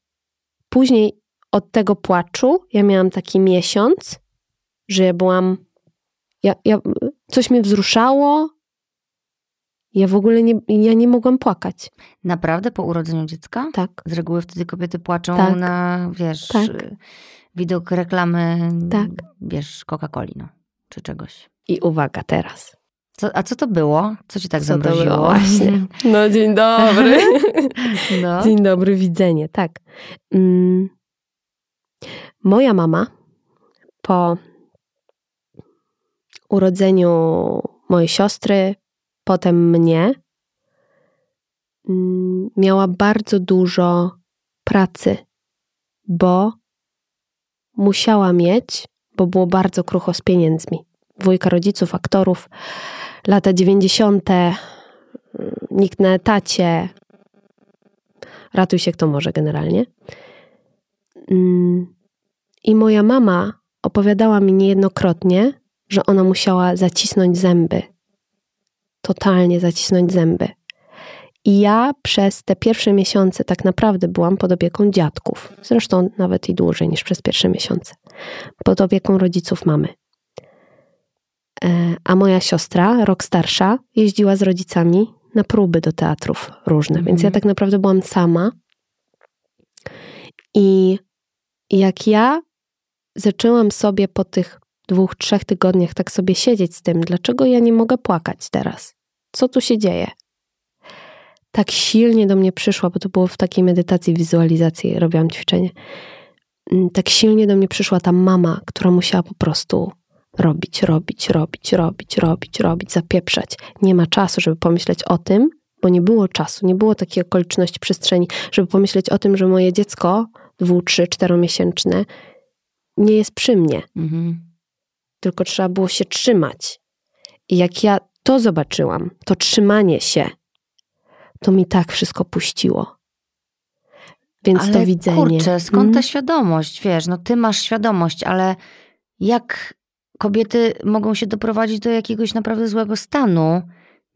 Później od tego płaczu ja miałam taki miesiąc, że ja byłam. Ja, ja, coś mnie wzruszało. Ja w ogóle nie, ja nie mogłam płakać. Naprawdę po urodzeniu dziecka? Tak. Z reguły wtedy kobiety płaczą tak. na, wiesz, tak. widok reklamy, tak. wiesz, Coca-Coli, no, czy czegoś. I uwaga teraz. Co, a co to było? Co ci tak co zamroziło? Właśnie. No dzień dobry. No. Dzień dobry, widzenie, tak. Mm. Moja mama po urodzeniu mojej siostry, potem mnie, mm, miała bardzo dużo pracy, bo musiała mieć, bo było bardzo krucho z pieniędzmi. Dwójka rodziców, aktorów, lata 90., nikt na etacie, ratuj się kto może generalnie. Mm, I moja mama opowiadała mi niejednokrotnie, że ona musiała zacisnąć zęby. Totalnie zacisnąć zęby. I ja przez te pierwsze miesiące tak naprawdę byłam pod opieką dziadków. Zresztą nawet i dłużej niż przez pierwsze miesiące. Pod opieką rodziców mamy. E, a moja siostra, rok starsza, jeździła z rodzicami na próby do teatrów różne, mhm. więc ja tak naprawdę byłam sama. I jak ja zaczęłam sobie po tych dwóch, trzech tygodniach tak sobie siedzieć z tym, dlaczego ja nie mogę płakać teraz? Co tu się dzieje? Tak silnie do mnie przyszła, bo to było w takiej medytacji, wizualizacji, robiłam ćwiczenie. Mm, tak silnie do mnie przyszła ta mama, która musiała po prostu robić, robić, robić, robić, robić, robić, zapieprzać. Nie ma czasu, żeby pomyśleć o tym, bo nie było czasu, nie było takiej okoliczności przestrzeni, żeby pomyśleć o tym, że moje dziecko, dwu, trzy, czteromiesięczne, nie jest przy mnie. Mhm. Tylko trzeba było się trzymać. I jak ja to zobaczyłam, to trzymanie się, to mi tak wszystko puściło. Więc ale to widzenie. Kurczę, skąd ta świadomość? Wiesz, no ty masz świadomość, ale jak kobiety mogą się doprowadzić do jakiegoś naprawdę złego stanu,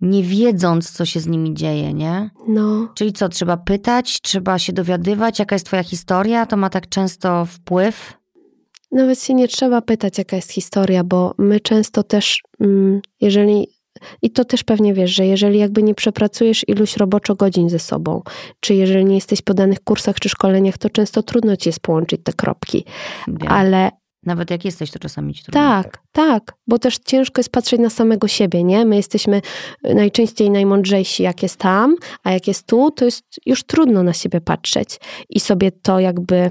nie wiedząc, co się z nimi dzieje, nie? No. Czyli co, trzeba pytać, trzeba się dowiadywać, jaka jest twoja historia? To ma tak często wpływ? Nawet się nie trzeba pytać, jaka jest historia, bo my często też, mm, jeżeli i to też pewnie wiesz, że jeżeli jakby nie przepracujesz iluś roboczo godzin ze sobą, czy jeżeli nie jesteś po danych kursach czy szkoleniach, to często trudno ci jest połączyć te kropki. Wiem. Ale nawet jak jesteś, to czasami ci trudno. Tak, tak, bo też ciężko jest patrzeć na samego siebie, nie? My jesteśmy najczęściej najmądrzejsi, jak jest tam, a jak jest tu, to jest już trudno na siebie patrzeć i sobie to jakby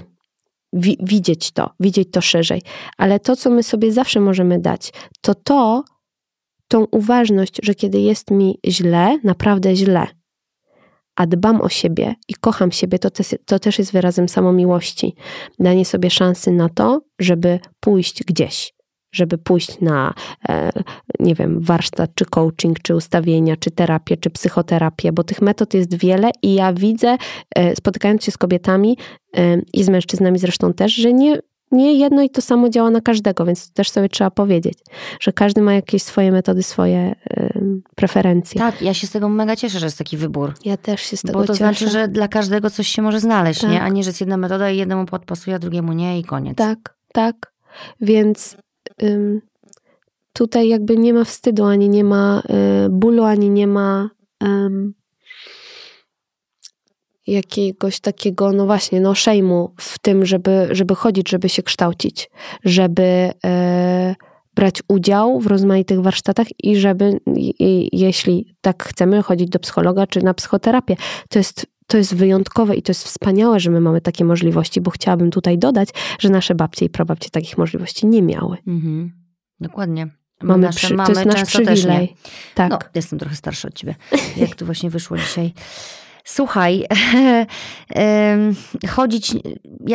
wi widzieć to, widzieć to szerzej. Ale to, co my sobie zawsze możemy dać, to to, tą uważność, że kiedy jest mi źle, naprawdę źle, a dbam o siebie i kocham siebie, to, te, to też jest wyrazem samomiłości. Danie sobie szansy na to, żeby pójść gdzieś, żeby pójść na, e, nie wiem, warsztat, czy coaching, czy ustawienia, czy terapię, czy psychoterapię, bo tych metod jest wiele i ja widzę, e, spotykając się z kobietami e, i z mężczyznami zresztą też, że nie, nie jedno i to samo działa na każdego, więc też sobie trzeba powiedzieć, że każdy ma jakieś swoje metody, swoje preferencje. Tak, ja się z tego mega cieszę, że jest taki wybór. Ja też się z tego Bo to cieszę. znaczy, że dla każdego coś się może znaleźć, tak. nie? A nie, że jest jedna metoda i jednemu podpasuje, a drugiemu nie i koniec. Tak, tak. Więc tutaj jakby nie ma wstydu, ani nie ma y, bólu, ani nie ma jakiegoś takiego, no właśnie, no szejmu w tym, żeby, żeby chodzić, żeby się kształcić, żeby e, brać udział w rozmaitych warsztatach i żeby, i, jeśli tak chcemy, chodzić do psychologa czy na psychoterapię. To jest to jest wyjątkowe i to jest wspaniałe, że my mamy takie możliwości, bo chciałabym tutaj dodać, że nasze babcie i prababcie takich możliwości nie miały. Mhm. Dokładnie. mamy przy, mamy to jest nasz przywilej. Tak. No, jestem trochę starsza od ciebie, jak tu właśnie wyszło dzisiaj. Słuchaj, chodzić,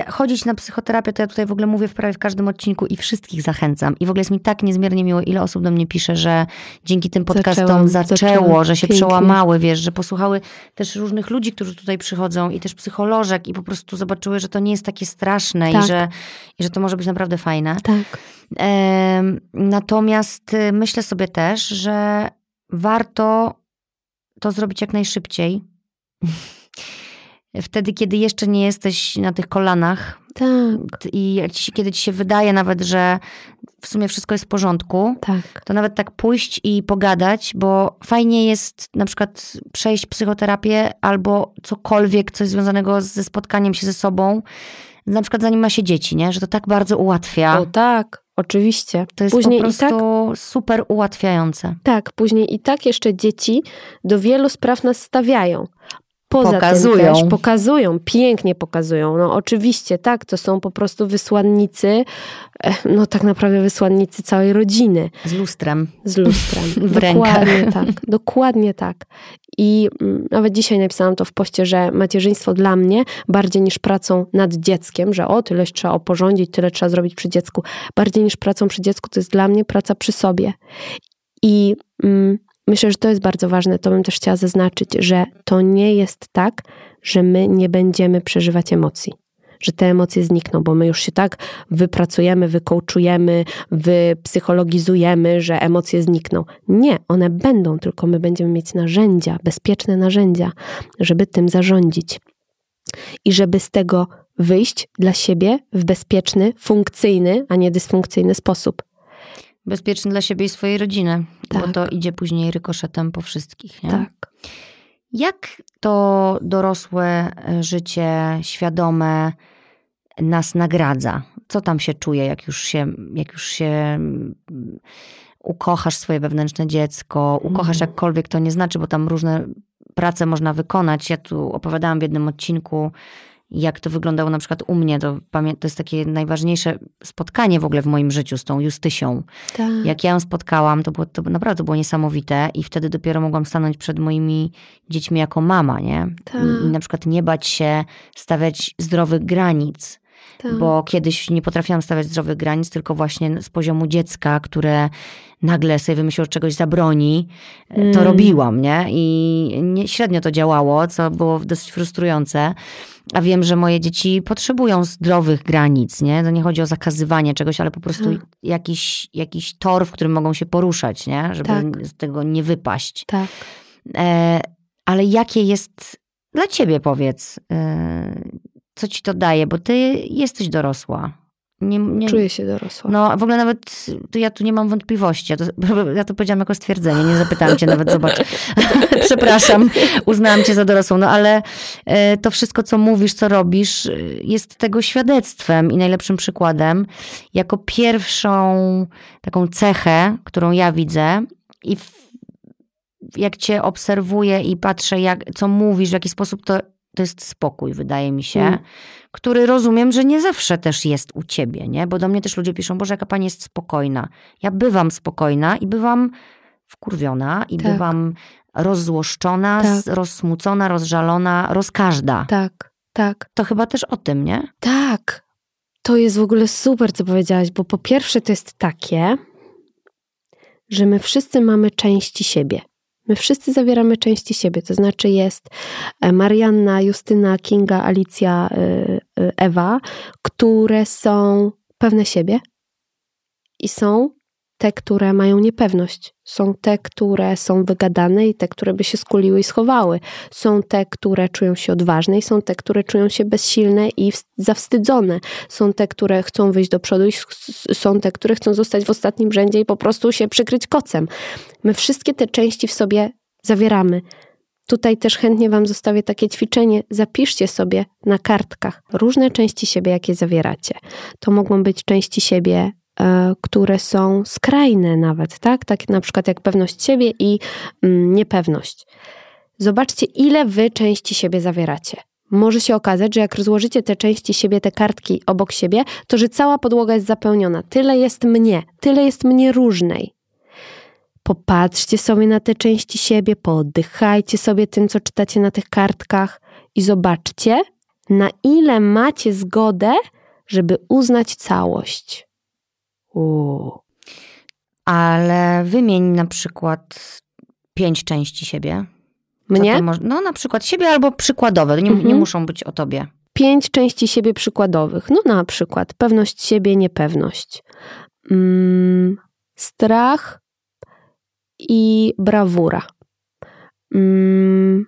chodzić na psychoterapię, to ja tutaj w ogóle mówię w prawie w każdym odcinku i wszystkich zachęcam. I w ogóle jest mi tak niezmiernie miło, ile osób do mnie pisze, że dzięki tym podcastom zaczęło, zaczęło że się pięknie. przełamały, wiesz, że posłuchały też różnych ludzi, którzy tutaj przychodzą i też psycholożek i po prostu zobaczyły, że to nie jest takie straszne tak. i, że, i że to może być naprawdę fajne. Tak. Natomiast y, myślę sobie też, że warto to zrobić jak najszybciej, Wtedy, kiedy jeszcze nie jesteś na tych kolanach. Tak. I ci, kiedy ci się wydaje nawet, że w sumie wszystko jest w porządku, tak. to nawet tak pójść i pogadać, bo fajnie jest na przykład przejść psychoterapię albo cokolwiek, coś związanego ze spotkaniem się ze sobą, na przykład zanim ma się dzieci, nie? Że to tak bardzo ułatwia. O tak, oczywiście. To jest później po prostu tak, super ułatwiające. Tak, później i tak jeszcze dzieci do wielu spraw nas stawiają. Poza pokazują. tym też pokazują, pięknie pokazują. No oczywiście, tak, to są po prostu wysłannicy, e, no tak naprawdę wysłannicy całej rodziny. Z lustrem. Z lustrem. w dokładnie tak, dokładnie tak. I mm, nawet dzisiaj napisałam to w poście, że macierzyństwo dla mnie bardziej niż pracą nad dzieckiem, że o, tyle trzeba oporządzić, tyle trzeba zrobić przy dziecku, bardziej niż pracą przy dziecku, to jest dla mnie praca przy sobie. I mm, Myślę, że to jest bardzo ważne. To bym też chciała zaznaczyć, że to nie jest tak, że my nie będziemy przeżywać emocji. że te emocje znikną, bo my już się tak wypracujemy, wykołczujemy, wypsychologizujemy, że emocje znikną. Nie, one będą, tylko my będziemy mieć narzędzia, bezpieczne narzędzia, żeby tym zarządzić. I żeby z tego wyjść dla siebie w bezpieczny, funkcyjny, a nie dysfunkcyjny sposób. Bezpieczny dla siebie i swojej rodziny, Tak. bo to idzie później rykoszetem po wszystkich. Nie? Tak. Jak to dorosłe e, życie świadome nas nagradza? Co tam się czuje, jak już się, jak już się mm, ukochasz swoje wewnętrzne dziecko, ukochasz Mhm. jakkolwiek to nie znaczy, bo tam różne prace można wykonać. Ja tu opowiadałam w jednym odcinku, jak to wyglądało na przykład u mnie. To, to jest takie najważniejsze spotkanie w ogóle w moim życiu z tą Justysią. tak. Jak ja ją spotkałam, to, było, to naprawdę było niesamowite i wtedy dopiero mogłam stanąć przed moimi dziećmi jako mama, nie? Tak. I, i na przykład nie bać się stawiać zdrowych granic, tak. bo kiedyś nie potrafiłam stawiać zdrowych granic, tylko właśnie z poziomu dziecka, które nagle sobie wymyśliło, że czegoś zabroni, to Mm. robiłam, nie? I nie, średnio to działało, co było dosyć frustrujące. A wiem, że moje dzieci potrzebują zdrowych granic, nie? To nie chodzi o zakazywanie czegoś, ale po prostu Tak. jakiś, jakiś tor, w którym mogą się poruszać, nie? Żeby Tak. z tego nie wypaść. tak. E, ale jakie jest dla ciebie, powiedz, e, co ci to daje? Bo ty jesteś dorosła. Nie, nie, Czuję się dorosła. no, w ogóle nawet to ja tu nie mam wątpliwości. Ja to, ja to powiedziałam jako stwierdzenie, nie zapytałam cię nawet, zobacz. Przepraszam, uznałam cię za dorosłą, no ale e, to wszystko, co mówisz, co robisz, e, jest tego świadectwem i najlepszym przykładem. Jako pierwszą taką cechę, którą ja widzę i w, jak cię obserwuję i patrzę, jak, co mówisz, w jaki sposób to, to jest spokój, wydaje mi się Mm. który rozumiem, że nie zawsze też jest u ciebie, nie? Bo do mnie też ludzie piszą, Boże, jaka pani jest spokojna. Ja bywam spokojna i bywam wkurwiona i Tak. bywam rozzłoszczona, Tak. rozsmucona, rozżalona, rozkażda. Tak, tak. To chyba też o tym, nie? Tak. To jest w ogóle super, co powiedziałaś, bo po pierwsze to jest takie, że my wszyscy mamy części siebie. My wszyscy zawieramy części siebie, to znaczy jest e, Marianna, Justyna, Kinga, Alicja, y, y, Ewa, które są pewne siebie i są te, które mają niepewność. Są te, które są wygadane i te, które by się skuliły i schowały. Są te, które czują się odważne i są te, które czują się bezsilne i ws- zawstydzone. Są te, które chcą wyjść do przodu i są te, które chcą zostać w ostatnim rzędzie i po prostu się przykryć kocem. My wszystkie te części w sobie zawieramy. Tutaj też chętnie Wam zostawię takie ćwiczenie. Zapiszcie sobie na kartkach różne części siebie, jakie zawieracie. To mogą być części siebie, które są skrajne nawet, tak? Tak na przykład jak pewność siebie i mm, niepewność. Zobaczcie, ile Wy części siebie zawieracie. Może się okazać, że jak rozłożycie te części siebie, te kartki obok siebie, to że cała podłoga jest zapełniona. Tyle jest mnie, tyle jest mnie różnej. Popatrzcie sobie na te części siebie, pooddychajcie sobie tym, co czytacie na tych kartkach i zobaczcie, na ile macie zgodę, żeby uznać całość. Uuu. Ale wymień na przykład pięć części siebie. Mnie? no na przykład siebie albo przykładowe. Nie, nie Mhm. muszą być o tobie. Pięć części siebie przykładowych. No na przykład pewność siebie, niepewność. Mm, strach i brawura. Mm,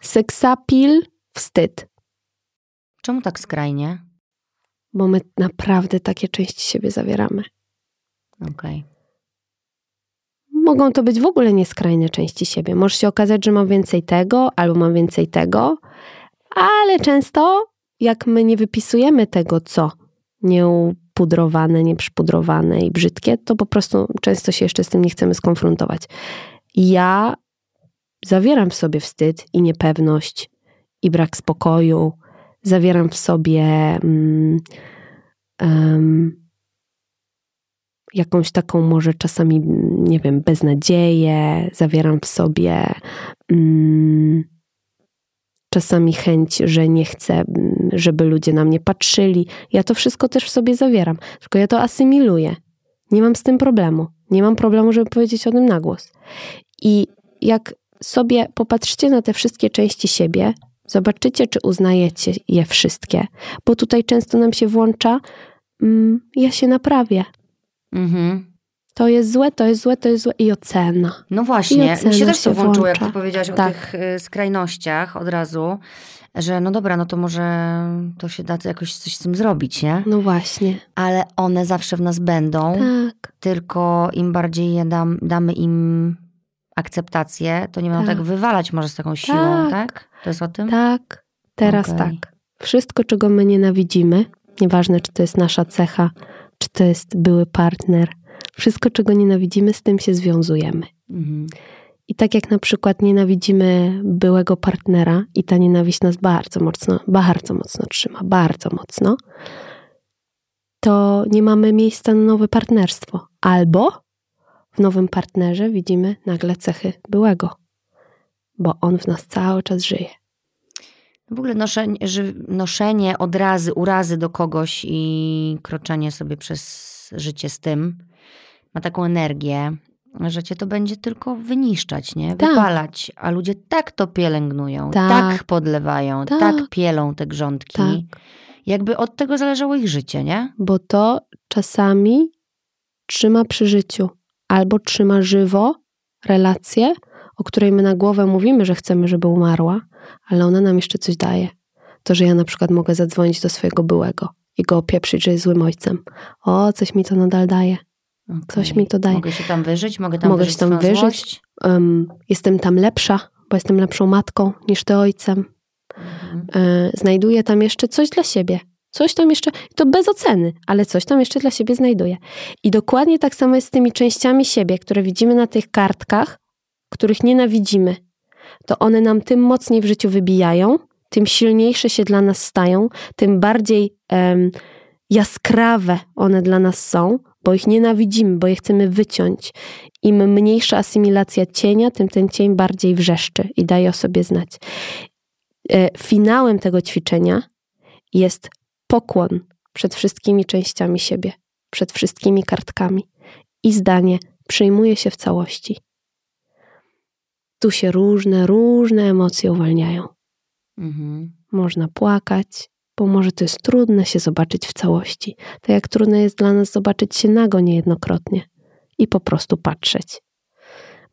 seksapil, wstyd. Czemu tak skrajnie? Bo my naprawdę takie części siebie zawieramy. Okej. Mogą to być w ogóle nieskrajne części siebie. Może się okazać, że mam więcej tego, albo mam więcej tego, ale często jak my nie wypisujemy tego, co nieupudrowane, nieprzypudrowane i brzydkie, to po prostu często się jeszcze z tym nie chcemy skonfrontować. Ja zawieram w sobie wstyd i niepewność i brak spokoju. Zawieram w sobie em, jakąś taką może czasami, nie wiem, beznadzieję, zawieram w sobie mm, czasami chęć, że nie chcę, mm, żeby ludzie na mnie patrzyli. Ja to wszystko też w sobie zawieram, tylko ja to asymiluję. Nie mam z tym problemu. Nie mam problemu, żeby powiedzieć o tym na głos. I jak sobie popatrzcie na te wszystkie części siebie, Zobaczycie, czy uznajecie je wszystkie, bo tutaj często nam się włącza, mm, ja się naprawię. Mhm. To jest złe, to jest złe, to jest złe i ocena. No właśnie, ocena mi się też się to włączyło, jak ty włącza. powiedziałaś Tak. o tych y, skrajnościach od razu, że no dobra, no to może to się da jakoś coś z tym zrobić, nie? No właśnie. Ale one zawsze w nas będą, Tak, tylko im bardziej je dam, damy im akceptację, to nie będą tak, Tak. wywalać może z taką siłą, Tak. tak? To jest o tym? tak, teraz Okej. tak. Wszystko, czego my nienawidzimy, nieważne czy to jest nasza cecha, czy to jest były partner, wszystko, czego nienawidzimy, z tym się związujemy. Mhm. I tak jak na przykład nienawidzimy byłego partnera i ta nienawiść nas bardzo mocno, bardzo mocno trzyma, bardzo mocno, to nie mamy miejsca na nowe partnerstwo. Albo w nowym partnerze widzimy nagle cechy byłego, bo on w nas cały czas żyje. W ogóle noszenie, noszenie odrazy, urazy do kogoś i kroczenie sobie przez życie z tym ma taką energię, że cię to będzie tylko wyniszczać, nie? Tak. Wypalać. A ludzie tak to pielęgnują, tak, Tak. podlewają, tak. Tak. pielą te grządki. Tak. Jakby od tego zależało ich życie, nie? Bo to czasami trzyma przy życiu albo trzyma żywo relację, o której my na głowę mówimy, że chcemy, żeby umarła, ale ona nam jeszcze coś daje. To, że ja na przykład mogę zadzwonić do swojego byłego i go opieprzyć, że jest złym ojcem. O, coś mi to nadal daje. Coś Okej. mi to daje. Mogę się tam wyżyć, mogę tam Mogę wyżyć się tam wyżyć. Em, jestem tam lepsza, bo jestem lepszą matką niż ty ojcem. Mhm. E, znajduję tam jeszcze coś dla siebie. Coś tam jeszcze, to bez oceny, ale coś tam jeszcze dla siebie znajduję. I dokładnie tak samo jest z tymi częściami siebie, które widzimy na tych kartkach, których nienawidzimy. To one nam tym mocniej w życiu wybijają, tym silniejsze się dla nas stają, tym bardziej jaskrawe one dla nas są, bo ich nienawidzimy, bo je chcemy wyciąć. Im mniejsza asymilacja cienia, tym ten cień bardziej wrzeszczy i daje o sobie znać. E, Finałem tego ćwiczenia jest pokłon przed wszystkimi częściami siebie, przed wszystkimi kartkami i zdanie przyjmuje się w całości. Tu się różne, różne emocje uwalniają. Mhm. Można płakać, bo może to jest trudne się zobaczyć w całości. Tak jak trudne jest dla nas zobaczyć się nago niejednokrotnie i po prostu patrzeć.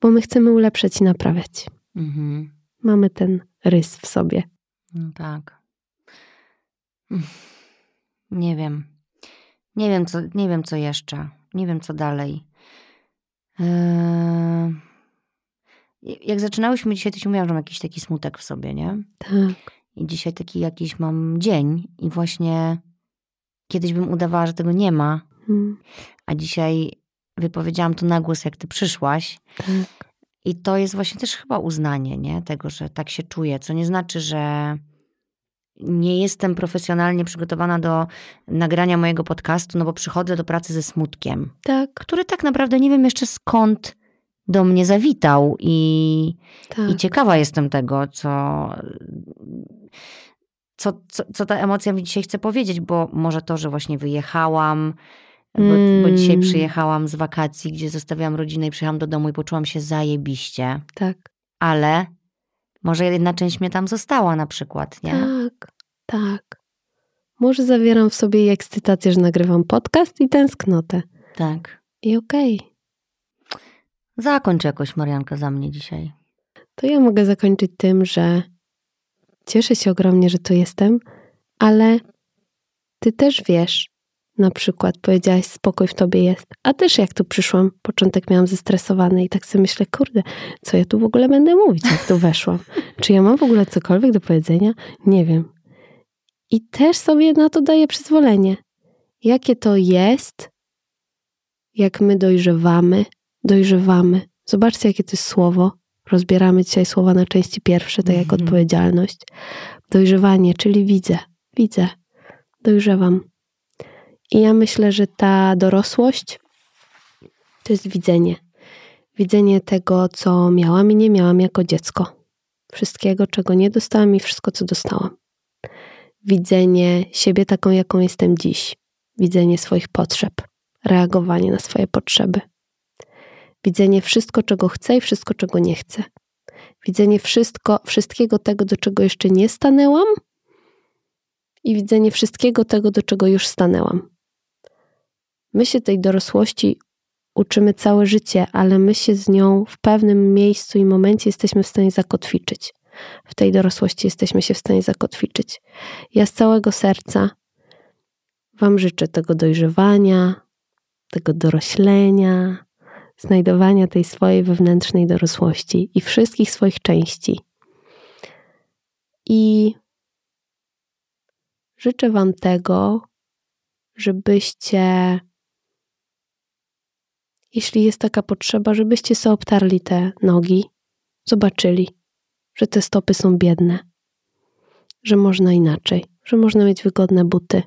Bo my chcemy ulepszać i naprawiać. Mhm. Mamy ten rys w sobie. No tak. Nie wiem. Nie wiem, co, nie wiem, co jeszcze. Nie wiem, co dalej. Eee... Jak zaczynałyśmy dzisiaj, to ci mówiłam, że mam jakiś taki smutek w sobie, nie? Tak. I dzisiaj taki jakiś mam dzień i właśnie kiedyś bym udawała, że tego nie ma, Mm, a dzisiaj wypowiedziałam to na głos, jak ty przyszłaś. tak. I to jest właśnie też chyba uznanie, nie? Tego, że tak się czuję, co nie znaczy, że nie jestem profesjonalnie przygotowana do nagrania mojego podcastu, no bo przychodzę do pracy ze smutkiem, Tak, który tak naprawdę nie wiem jeszcze skąd do mnie zawitał i, tak. i ciekawa jestem tego, co, co, co, co ta emocja mi dzisiaj chce powiedzieć, bo może to, że właśnie wyjechałam, bo, bo dzisiaj Mm. przyjechałam z wakacji, gdzie zostawiłam rodzinę i przyjechałam do domu i poczułam się zajebiście, Tak, ale może jedna część mnie tam została na przykład, nie? tak, tak. Może zawieram w sobie ekscytację, że nagrywam podcast i tęsknotę. Tak. I okej. Zakończ jakoś Marianka za mnie dzisiaj. To ja mogę zakończyć tym, że cieszę się ogromnie, że tu jestem, ale ty też wiesz, na przykład powiedziałaś, spokój w tobie jest, a też jak tu przyszłam, początek miałam zestresowany i tak sobie myślę, kurde, co ja tu w ogóle będę mówić, jak tu weszłam? Czy ja mam w ogóle cokolwiek do powiedzenia? Nie wiem. I też sobie na to daję przyzwolenie. Jakie to jest, jak my dojrzewamy, dojrzewamy. Zobaczcie, jakie to jest słowo. Rozbieramy dzisiaj słowa na części pierwsze, tak jak Mhm. odpowiedzialność. Dojrzewanie, czyli widzę, widzę, dojrzewam. I ja myślę, że ta dorosłość to jest widzenie. Widzenie tego, co miałam i nie miałam jako dziecko. Wszystkiego, czego nie dostałam i wszystko, co dostałam. Widzenie siebie taką, jaką jestem dziś. Widzenie swoich potrzeb. Reagowanie na swoje potrzeby. Widzenie wszystko, czego chcę i wszystko, czego nie chcę. widzenie wszystko, wszystkiego tego, do czego jeszcze nie stanęłam i widzenie wszystkiego tego, do czego już stanęłam. My się tej dorosłości uczymy całe życie, ale my się z nią w pewnym miejscu i momencie jesteśmy w stanie zakotwiczyć. W tej dorosłości jesteśmy się w stanie zakotwiczyć. Ja z całego serca Wam życzę tego dojrzewania, tego doroślenia, znajdowania tej swojej wewnętrznej dorosłości i wszystkich swoich części. I życzę Wam tego, żebyście, jeśli jest taka potrzeba, żebyście sobie obtarli te nogi, zobaczyli, że te stopy są biedne, że można inaczej, że można mieć wygodne buty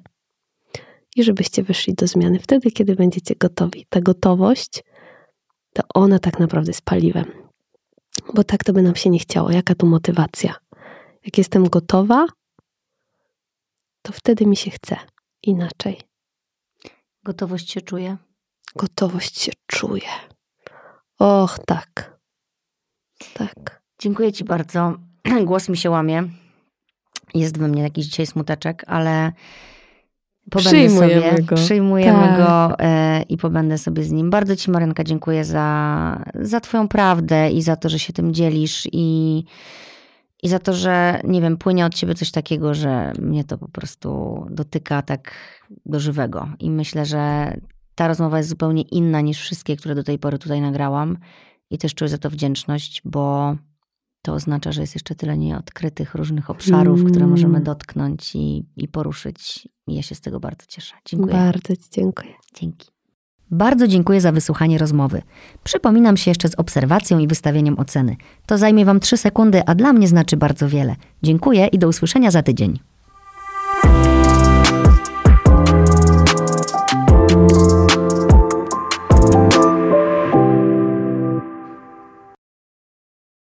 i żebyście wyszli do zmiany wtedy, kiedy będziecie gotowi. Ta gotowość, to ona tak naprawdę jest paliwem. Bo tak to by nam się nie chciało. Jaka tu motywacja? Jak jestem gotowa, to wtedy mi się chce inaczej. Gotowość się czuje? Gotowość się czuje. Och, tak. Tak. Dziękuję Ci bardzo. Głos mi się łamie. Jest we mnie jakiś dzisiaj smuteczek, ale pobędę Przyjmujemy sobie, go. przyjmujemy Tak. go e, i pobędę sobie z nim. Bardzo Ci, Marynka, dziękuję za, za Twoją prawdę i za to, że się tym dzielisz i, i za to, że, nie wiem, płynie od Ciebie coś takiego, że mnie to po prostu dotyka tak do żywego. I myślę, że ta rozmowa jest zupełnie inna niż wszystkie, które do tej pory tutaj nagrałam. I też czuję za to wdzięczność, bo to oznacza, że jest jeszcze tyle nieodkrytych różnych obszarów, które Mm. możemy dotknąć i, i poruszyć. I ja się z tego bardzo cieszę. Dziękuję. Bardzo Ci dziękuję. Dzięki. Bardzo dziękuję za wysłuchanie rozmowy. Przypominam się jeszcze z obserwacją i wystawieniem oceny. To zajmie Wam 3 sekundy, a dla mnie znaczy bardzo wiele. Dziękuję i do usłyszenia za tydzień.